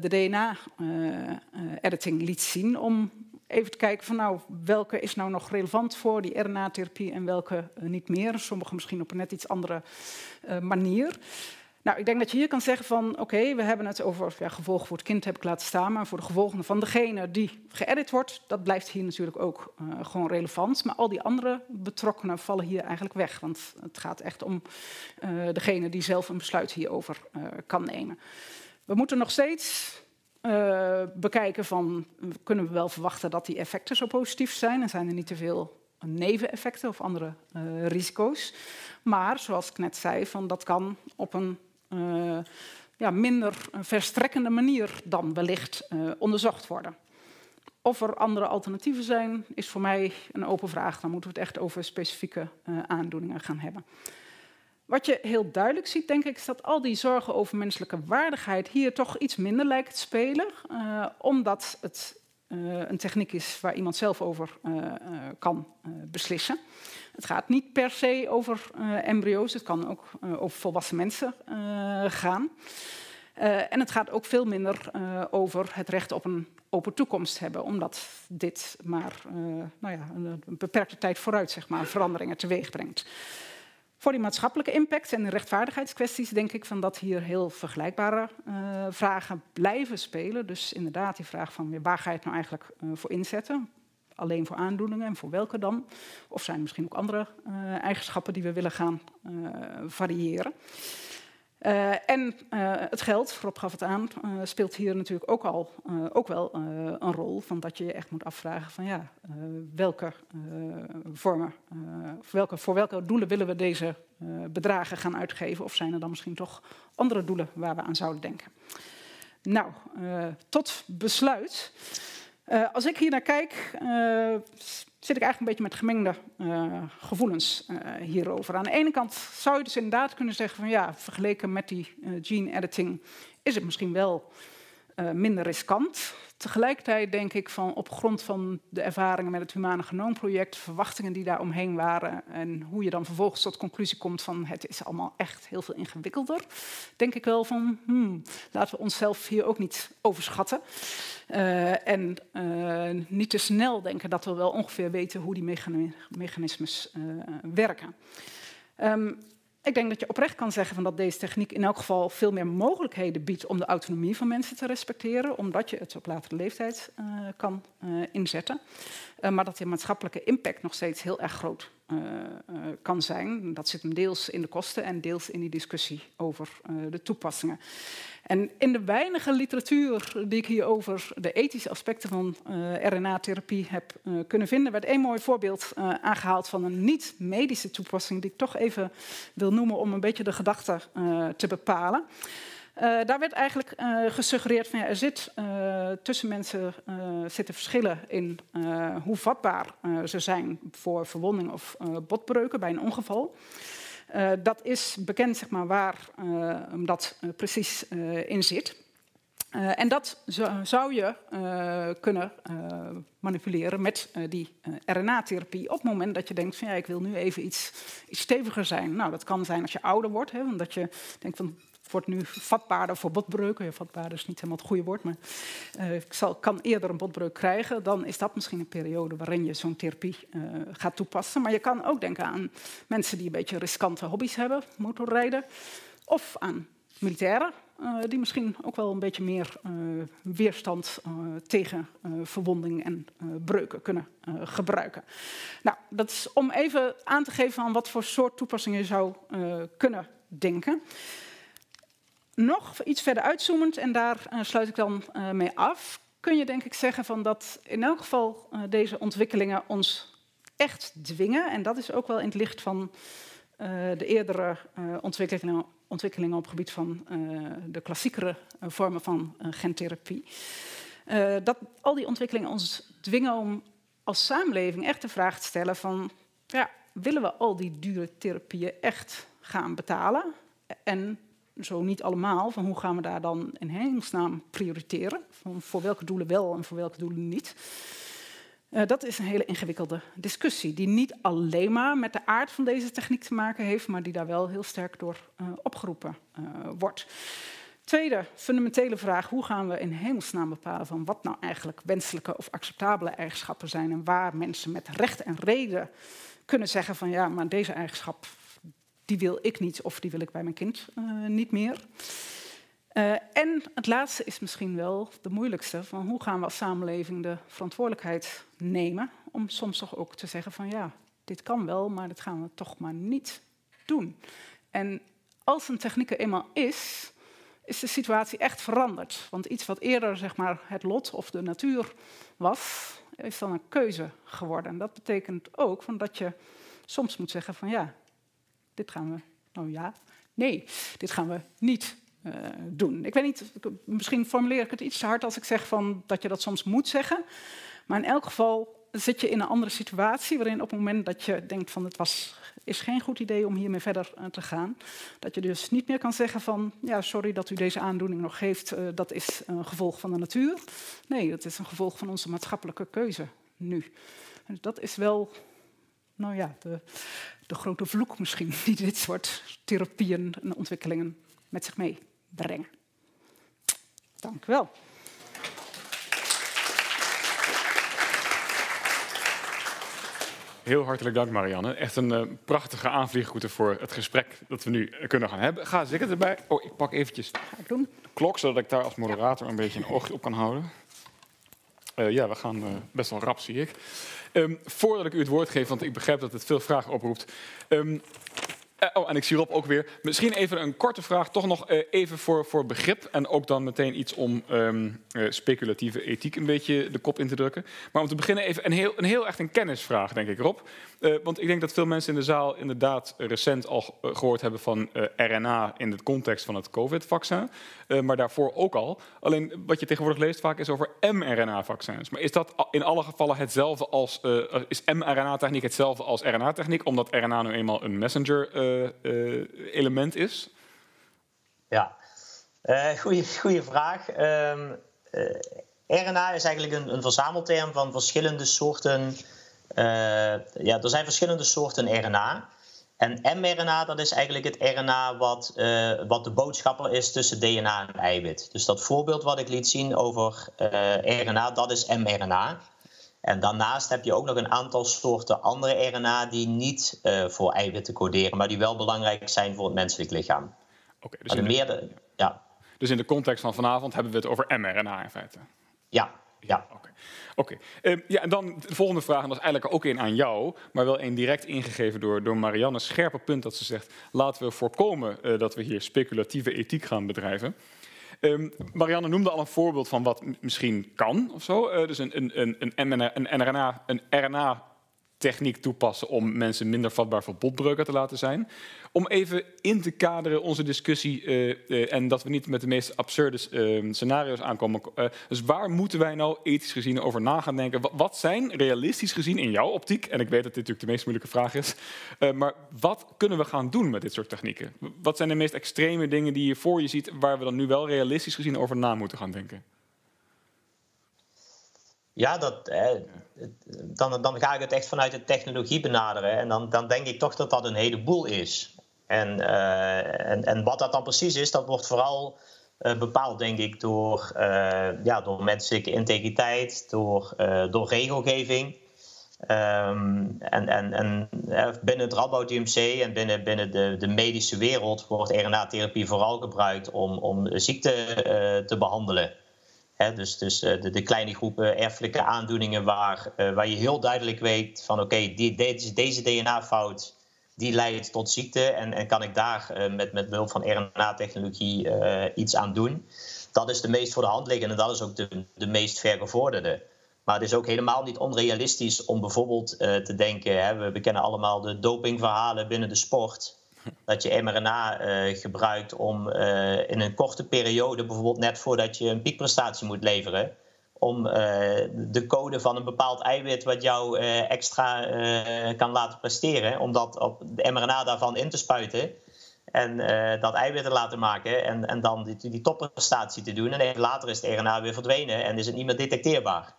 de DNA-editing liet zien, om even te kijken van nou, welke is nou nog relevant voor die RNA-therapie en welke niet meer. Sommige misschien op een net iets andere manier. Nou, ik denk dat je hier kan zeggen van, oké, we hebben het over ja, gevolgen voor het kind heb ik laten staan, maar voor de gevolgen van degene die geëdit wordt, dat blijft hier natuurlijk ook uh, gewoon relevant. Maar al die andere betrokkenen vallen hier eigenlijk weg, want het gaat echt om uh, degene die zelf een besluit hierover uh, kan nemen. We moeten nog steeds bekijken van, kunnen we wel verwachten dat die effecten zo positief zijn en zijn er niet te veel neveneffecten of andere risico's. Maar zoals ik net zei, van dat kan op een ja, minder verstrekkende manier dan wellicht uh, onderzocht worden. Of er andere alternatieven zijn, is voor mij een open vraag. Dan moeten we het echt over specifieke uh, aandoeningen gaan hebben. Wat je heel duidelijk ziet, denk ik, is dat al die zorgen over menselijke waardigheid hier toch iets minder lijkt te spelen. omdat het een techniek is waar iemand zelf over kan beslissen. Het gaat niet per se over uh, embryo's, het kan ook uh, over volwassen mensen uh, gaan. en het gaat ook veel minder over het recht op een open toekomst hebben, omdat dit maar nou ja, een, beperkte tijd vooruit zeg maar, veranderingen teweeg brengt. Voor die maatschappelijke impact en de rechtvaardigheidskwesties denk ik van dat hier heel vergelijkbare vragen blijven spelen. Dus inderdaad die vraag van waar ga je het nou eigenlijk voor inzetten? Alleen voor aandoeningen en voor welke dan? Of zijn er misschien ook andere uh, eigenschappen die we willen gaan uh, variëren? Uh, en het geld, Rob gaf het aan, speelt hier natuurlijk ook al ook wel een rol. Van dat je je echt moet afvragen van ja, welke vormen, welke, voor welke doelen willen we deze bedragen gaan uitgeven? Of zijn er dan misschien toch andere doelen waar we aan zouden denken? Nou, tot besluit. Uh, als ik hier naar kijk, uh, zit ik eigenlijk een beetje met gemengde uh, gevoelens hierover. Aan de ene kant zou je dus inderdaad kunnen zeggen van ja, vergeleken met die gene editing is het misschien wel minder riskant. Tegelijkertijd denk ik van op grond van de ervaringen met het Humane Genoomproject, verwachtingen die daar omheen waren en hoe je dan vervolgens tot conclusie komt van het is allemaal echt heel veel ingewikkelder, denk ik wel van hmm, laten we onszelf hier ook niet overschatten. Uh, en uh, niet te snel denken dat we wel ongeveer weten hoe die mechanismes werken. Um, ik denk dat je oprecht kan zeggen van dat deze techniek in elk geval veel meer mogelijkheden biedt om de autonomie van mensen te respecteren, omdat je het op latere leeftijd uh, kan uh, inzetten. Uh, maar dat de maatschappelijke impact nog steeds heel erg groot kan zijn. Dat zit hem deels in de kosten en deels in die discussie over de toepassingen. En in de weinige literatuur die ik hier over de ethische aspecten van RNA-therapie heb kunnen vinden, werd één mooi voorbeeld aangehaald van een niet-medische toepassing, die ik toch even wil noemen om een beetje de gedachte te bepalen. Daar werd eigenlijk gesuggereerd van ja, er zit tussen mensen zitten verschillen in hoe vatbaar ze zijn voor verwonding of botbreuken bij een ongeval. Dat is bekend zeg maar, waar uh, dat precies in zit. en dat zou je kunnen manipuleren met die RNA-therapie op het moment dat je denkt van ja, ik wil nu even iets, iets steviger zijn. Nou, dat kan zijn als je ouder wordt, hè, omdat je denkt van wordt nu vatbaarder voor botbreuken. Ja, is niet helemaal het goede woord, maar uh, ik zal, kan eerder een botbreuk krijgen. Dan is dat misschien een periode waarin je zo'n therapie uh, gaat toepassen. Maar je kan ook denken aan mensen die een beetje riskante hobby's hebben, motorrijden. Of aan militairen die misschien ook wel een beetje meer weerstand tegen verwonding en breuken kunnen gebruiken. Nou, dat is om even aan te geven aan wat voor soort toepassingen je zou kunnen denken. Nog iets verder uitzoomend, en daar sluit ik dan mee af, kun je denk ik zeggen van dat in elk geval deze ontwikkelingen ons echt dwingen. En dat is ook wel in het licht van de eerdere ontwikkelingen, ontwikkelingen, op het gebied van de klassiekere vormen van gentherapie. dat al die ontwikkelingen ons dwingen om als samenleving echt de vraag te stellen van... Ja, willen we al die dure therapieën echt gaan betalen? En zo niet allemaal, van hoe gaan we daar dan in hemelsnaam prioriteren? Van voor welke doelen wel en voor welke doelen niet? Uh, dat is een hele ingewikkelde discussie, die niet alleen maar met de aard van deze techniek te maken heeft, maar die daar wel heel sterk door uh, opgeroepen uh, wordt. Tweede fundamentele vraag: hoe gaan we in hemelsnaam bepalen van wat nou eigenlijk wenselijke of acceptabele eigenschappen zijn en waar mensen met recht en reden kunnen zeggen van ja, maar deze eigenschap die wil ik niet of die wil ik bij mijn kind niet meer. Uh, en het laatste is misschien wel de moeilijkste, van hoe gaan we als samenleving de verantwoordelijkheid nemen om soms toch ook te zeggen van ja, dit kan wel, maar dat gaan we toch maar niet doen. En als een techniek er eenmaal is, is de situatie echt veranderd. Want iets wat eerder zeg maar, het lot of de natuur was, is dan een keuze geworden. En dat betekent ook van dat je soms moet zeggen van ja, dit gaan we, nou ja, nee, dit gaan we niet uh, doen. Ik weet niet, misschien formuleer ik het iets te hard als ik zeg van dat je dat soms moet zeggen. Maar in elk geval zit je in een andere situatie waarin op het moment dat je denkt van het was, is geen goed idee om hiermee verder uh, te gaan, dat je dus niet meer kan zeggen van ja, sorry dat u deze aandoening nog heeft, uh, dat is een gevolg van de natuur. Nee, dat is een gevolg van onze maatschappelijke keuze nu. En dat is wel, nou ja, de, de grote vloek misschien die dit soort therapieën en ontwikkelingen met zich mee brengen. Dank u wel. Heel hartelijk dank, Marianne. Echt een uh, prachtige aanvliegroute voor het gesprek dat we nu kunnen gaan hebben. Ga zeker erbij. Oh, ik pak eventjes de klok, zodat ik daar als moderator een beetje een oogje op kan houden. Uh, ja, we gaan uh, best wel rap, zie ik. Um, voordat ik u het woord geef, want ik begrijp dat het veel vragen oproept. Um, uh, oh, en ik zie Rob ook weer. Misschien even een korte vraag, toch nog even voor, voor begrip. En ook dan meteen iets om uh, speculatieve ethiek een beetje de kop in te drukken. Maar om te beginnen even een heel, een heel echt een kennisvraag, denk ik, Rob. Want ik denk dat veel mensen in de zaal inderdaad recent al gehoord hebben van RNA in de context van het COVID-vaccin. maar daarvoor ook al. Alleen wat je tegenwoordig leest vaak is over mRNA-vaccins. Maar is dat in alle gevallen hetzelfde als... is mRNA-techniek hetzelfde als RNA-techniek? Omdat RNA nu eenmaal een messenger uh, element is? Ja, goede vraag. Um, RNA is eigenlijk een, een, verzamelterm van verschillende soorten. Ja, er zijn verschillende soorten RNA. En mRNA, dat is eigenlijk het RNA wat, wat de boodschapper is tussen DNA en eiwit. Dus dat voorbeeld wat ik liet zien over RNA, dat is mRNA. En daarnaast heb je ook nog een aantal soorten andere RNA die niet uh, voor eiwitten coderen, maar die wel belangrijk zijn voor het menselijk lichaam. Oké, dus, in de, ja. dus in de context van vanavond hebben we het over mRNA in feite? Ja, ja. Oké. Okay. Uh, ja, en dan de volgende vraag, en dat is eigenlijk ook een aan jou, maar wel een direct ingegeven door, door Marianne. Scherpe punt dat ze zegt: laten we voorkomen uh, dat we hier speculatieve ethiek gaan bedrijven. Um, Marianne noemde al een voorbeeld van wat misschien kan of zo. Uh, dus een, een, een, een, een RNA, een RNA techniek toepassen om mensen minder vatbaar voor botbreuken te laten zijn. Om even in te kaderen onze discussie uh, uh, en dat we niet met de meest absurde uh, scenario's aankomen. dus waar moeten wij nou ethisch gezien over na gaan denken? Wat, zijn realistisch gezien in jouw optiek, en ik weet dat dit natuurlijk de meest moeilijke vraag is, maar wat kunnen we gaan doen met dit soort technieken? Wat zijn de meest extreme dingen die je voor je ziet waar we dan nu wel realistisch gezien over na moeten gaan denken? Ja, dat, eh, dan, dan ga ik het echt vanuit de technologie benaderen. En dan, dan denk ik toch dat dat een heleboel is. En, uh, en, en wat dat dan precies is, dat wordt vooral uh, bepaald, denk ik, door, uh, ja, door menselijke integriteit, door, door regelgeving. Ehm, en, en, en binnen het Radboud UMC en binnen, binnen de, de medische wereld wordt RNA-therapie vooral gebruikt om, om ziekte te behandelen. Dus dus de, de, kleine groepen erfelijke aandoeningen waar, waar je heel duidelijk weet van oké, deze, deze DNA-fout die leidt tot ziekte en, kan ik daar met, met behulp van RNA-technologie iets aan doen. Dat is de meest voor de hand liggende en dat is ook de, de meest vergevorderde. Maar het is ook helemaal niet onrealistisch om bijvoorbeeld te denken, hè, we, we kennen allemaal de dopingverhalen binnen de sport, dat je mRNA gebruikt om in een korte periode, bijvoorbeeld net voordat je een piekprestatie moet leveren, om eh, de code van een bepaald eiwit wat jou extra kan laten presteren, om dat op de mRNA daarvan in te spuiten en dat eiwit te laten maken en, en dan die, die topprestatie te doen. En later is het RNA weer verdwenen en is het niet meer detecteerbaar.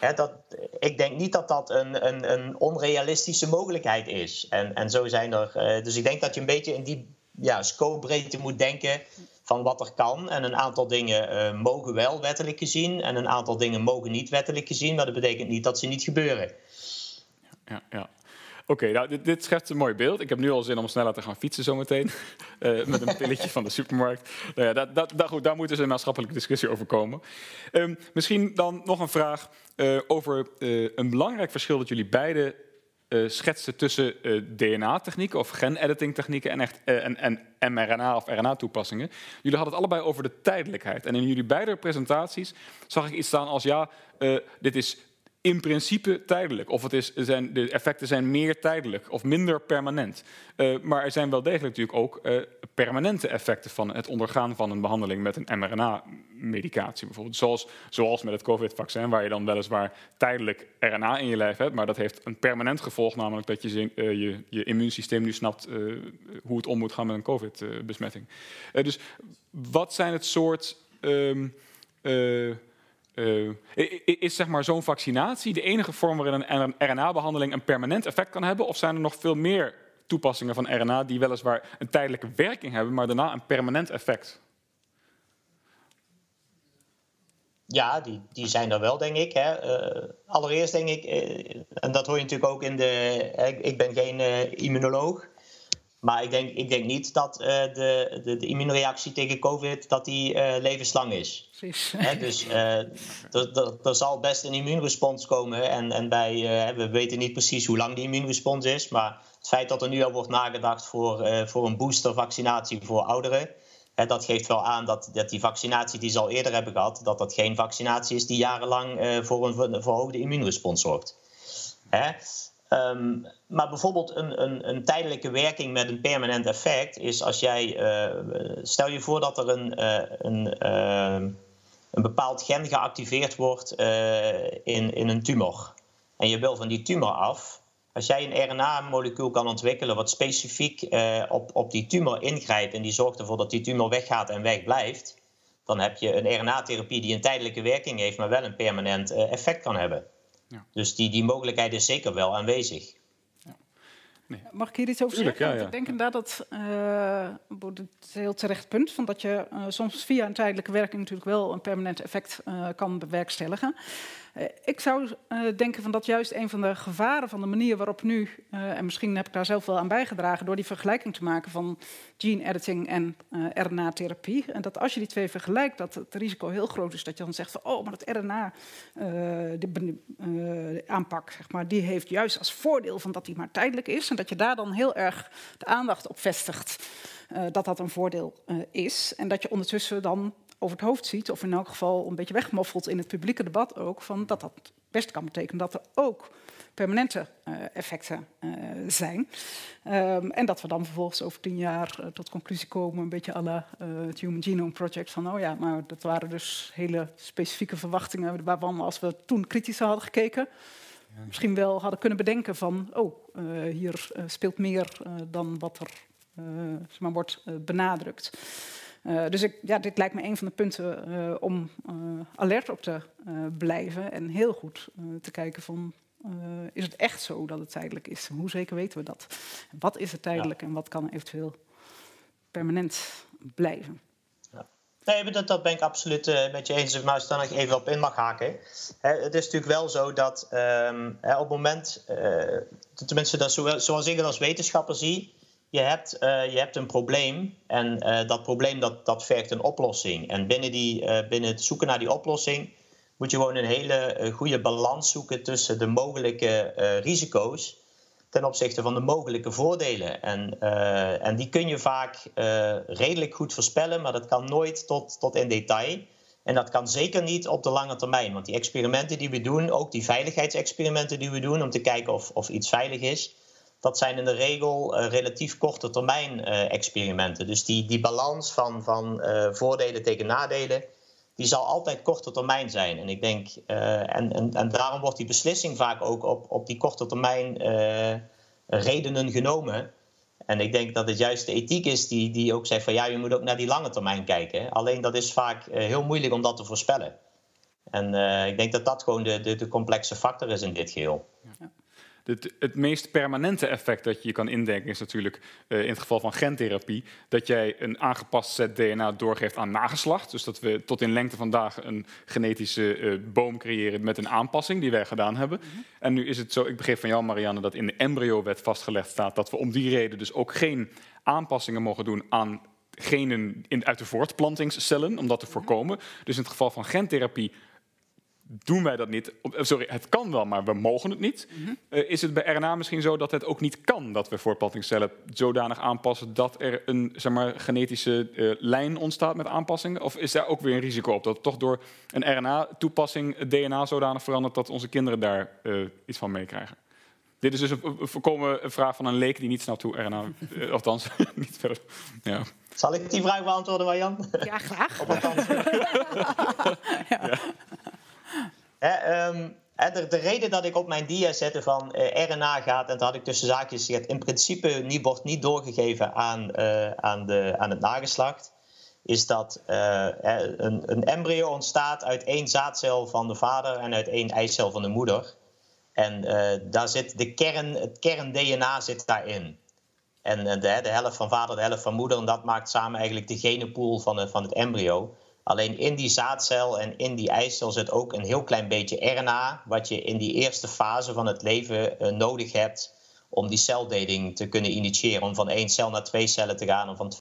Ja. dat, ik denk niet dat dat een, een, een onrealistische mogelijkheid is. En, en zo zijn er. dus ik denk dat je een beetje in die ja, scope moet denken van wat er kan. En een aantal dingen uh, mogen wel wettelijk gezien en een aantal dingen mogen niet wettelijk gezien. Maar dat betekent niet dat ze niet gebeuren. Ja, ja. Oké, nou, dit, dit schetst een mooi beeld. Ik heb nu al zin om sneller te gaan fietsen zometeen. Uh, met een pilletje van de supermarkt. Nou ja, dat, dat, dat, goed, daar moet dus een maatschappelijke discussie over komen. Um, misschien dan nog een vraag uh, over uh, een belangrijk verschil dat jullie beiden uh, schetste tussen uh, DNA-technieken of gen-editing technieken en, echt, uh, en, en mRNA of RNA-toepassingen. Jullie hadden het allebei over de tijdelijkheid. En in jullie beide presentaties zag ik iets staan als ja, dit is in principe tijdelijk. Of het is, zijn, de effecten zijn meer tijdelijk of minder permanent. Uh, maar er zijn wel degelijk natuurlijk ook uh, permanente effecten van het ondergaan van een behandeling met een mRNA-medicatie. Bijvoorbeeld zoals, zoals met het COVID-vaccin, waar je dan weliswaar tijdelijk RNA in je lijf hebt. Maar dat heeft een permanent gevolg, namelijk dat je uh, je, je immuunsysteem nu snapt hoe het om moet gaan met een COVID-besmetting. dus wat zijn het soort. Um, uh, is zeg maar zo'n vaccinatie de enige vorm waarin een RNA-behandeling een permanent effect kan hebben? Of zijn er nog veel meer toepassingen van RNA die weliswaar een tijdelijke werking hebben, maar daarna een permanent effect? Ja, die, die zijn er wel, denk ik. Hè. Uh, allereerst denk ik, uh, en dat hoor je natuurlijk ook in de. Ik ben geen immunoloog. Maar ik denk, ik denk niet dat uh, de, de, de, immuunreactie tegen COVID dat die, uh, levenslang is. Precies. dus uh, er zal best een immuunrespons komen. En, en bij, we weten niet precies hoe lang die immuunrespons is. Maar het feit dat er nu al wordt nagedacht voor, voor een boostervaccinatie voor ouderen. dat geeft wel aan dat, dat die vaccinatie die ze al eerder hebben gehad, dat dat geen vaccinatie is die jarenlang voor een verhoogde immuunrespons zorgt. Hè? Um, maar bijvoorbeeld een, een, een, tijdelijke werking met een permanent effect is als jij. Uh, stel je voor dat er een, uh, een, uh, een bepaald gen geactiveerd wordt in, in een tumor. En je wil van die tumor af. Als jij een RNA-molecuul kan ontwikkelen wat specifiek op, op die tumor ingrijpt en die zorgt ervoor dat die tumor weggaat en wegblijft, dan heb je een RNA-therapie die een tijdelijke werking heeft, maar wel een permanent effect kan hebben. Ja. Dus die, die mogelijkheid is zeker wel aanwezig. Ja. Nee. Mag ik hier iets over zeggen? Ik denk inderdaad dat uh, het heel terecht punt van dat je uh, soms via een tijdelijke werking natuurlijk wel een permanent effect uh, kan bewerkstelligen. Eh, ik zou uh, denken van dat juist een van de gevaren van de manier waarop nu, uh, en misschien heb ik daar zelf wel aan bijgedragen, door die vergelijking te maken van gene editing en RNA-therapie. En dat als je die twee vergelijkt, dat het risico heel groot is dat je dan zegt van oh, maar dat RNA-aanpak, zeg maar, die heeft juist als voordeel van dat die maar tijdelijk is. En dat je daar dan heel erg de aandacht op vestigt. dat dat een voordeel is. En dat je ondertussen dan over het hoofd ziet, of in elk geval een beetje wegmoffelt in het publieke debat ook, van dat dat best kan betekenen dat er ook permanente uh, effecten uh, zijn. Um, en dat we dan vervolgens over tien jaar uh, tot conclusie komen, een beetje alle het Human Genome Project, van oh ja, maar dat waren dus hele specifieke verwachtingen waarvan als we toen kritisch hadden gekeken, misschien wel hadden kunnen bedenken van oh, hier speelt meer dan wat er maar wordt benadrukt. Dus ik, ja, dit lijkt me een van de punten om alert op te blijven en heel goed te kijken van is het echt zo dat het tijdelijk is? Hoe zeker weten we dat? Wat is het tijdelijk ja. en wat kan eventueel permanent blijven? Ja. Nee, dat, dat ben ik absoluut uh, met je eens. Maar als ik daar nog even op in mag haken. Hè, het is natuurlijk wel zo dat ehm, hè, op het moment, uh, tenminste dat zoals ik het als wetenschapper zie, je hebt, uh, je hebt een probleem en dat probleem dat, dat vergt een oplossing. En binnen, die, binnen het zoeken naar die oplossing moet je gewoon een hele goede balans zoeken tussen de mogelijke risico's ten opzichte van de mogelijke voordelen. En, uh, en die kun je vaak redelijk goed voorspellen, maar dat kan nooit tot, tot in detail. En dat kan zeker niet op de lange termijn. Want die experimenten die we doen, ook die veiligheidsexperimenten die we doen om te kijken of, of iets veilig is, dat zijn in de regel relatief korte termijn experimenten. Dus die, die balans van, van voordelen tegen nadelen, die zal altijd korte termijn zijn. En ik denk, uh, en, en, en daarom wordt die beslissing vaak ook op, op die korte termijn uh, redenen genomen. En ik denk dat het juist de ethiek is die, die ook zegt van ja, je moet ook naar die lange termijn kijken. Alleen dat is vaak uh, heel moeilijk om dat te voorspellen. En ik denk dat dat gewoon de, de, de complexe factor is in dit geheel. Ja. Het, het, meest permanente effect dat je kan indenken is natuurlijk uh, in het geval van gentherapie dat jij een aangepast set DNA doorgeeft aan nageslacht. Dus dat we tot in lengte vandaag een genetische uh, boom creëren met een aanpassing die wij gedaan hebben. Mm -hmm. En nu is het zo, ik begreep van jou Marianne, dat in de embryo-wet vastgelegd staat dat we om die reden dus ook geen aanpassingen mogen doen aan genen in, uit de voortplantingscellen, om dat te voorkomen. Dus in het geval van gentherapie doen wij dat niet. Sorry, het kan wel, maar we mogen het niet. Mm -hmm. uh, is het bij RNA misschien zo dat het ook niet kan dat we voortplantingscellen zodanig aanpassen dat er een zeg maar, genetische uh, lijn ontstaat met aanpassingen? Of is daar ook weer een risico op dat toch door een RNA-toepassing het DNA zodanig verandert dat onze kinderen daar uh, iets van meekrijgen? Dit is dus een, een voorkomen vraag van een leek die niet snapt hoe RNA, althans niet verder. Ja. Zal ik die vraag beantwoorden, Marjan? Ja, graag. Op ja. ja. He, um, de, de, reden dat ik op mijn dia zette van uh, RNA gaat, en dat had ik tussen zaakjes gezegd, in principe niet, wordt niet doorgegeven aan, uh, aan, de, aan het nageslacht, is dat uh, een, een, embryo ontstaat uit één zaadcel van de vader en uit één eicel van de moeder. En daar zit de kern, het kern-DNA zit daarin. En de, de helft van vader, de helft van moeder, en dat maakt samen eigenlijk de genenpool van, van het embryo. Alleen in die zaadcel en in die eicel zit ook een heel klein beetje RNA, wat je in die eerste fase van het leven uh, nodig hebt om die celdeling te kunnen initiëren. Om van één cel naar twee cellen te gaan, om van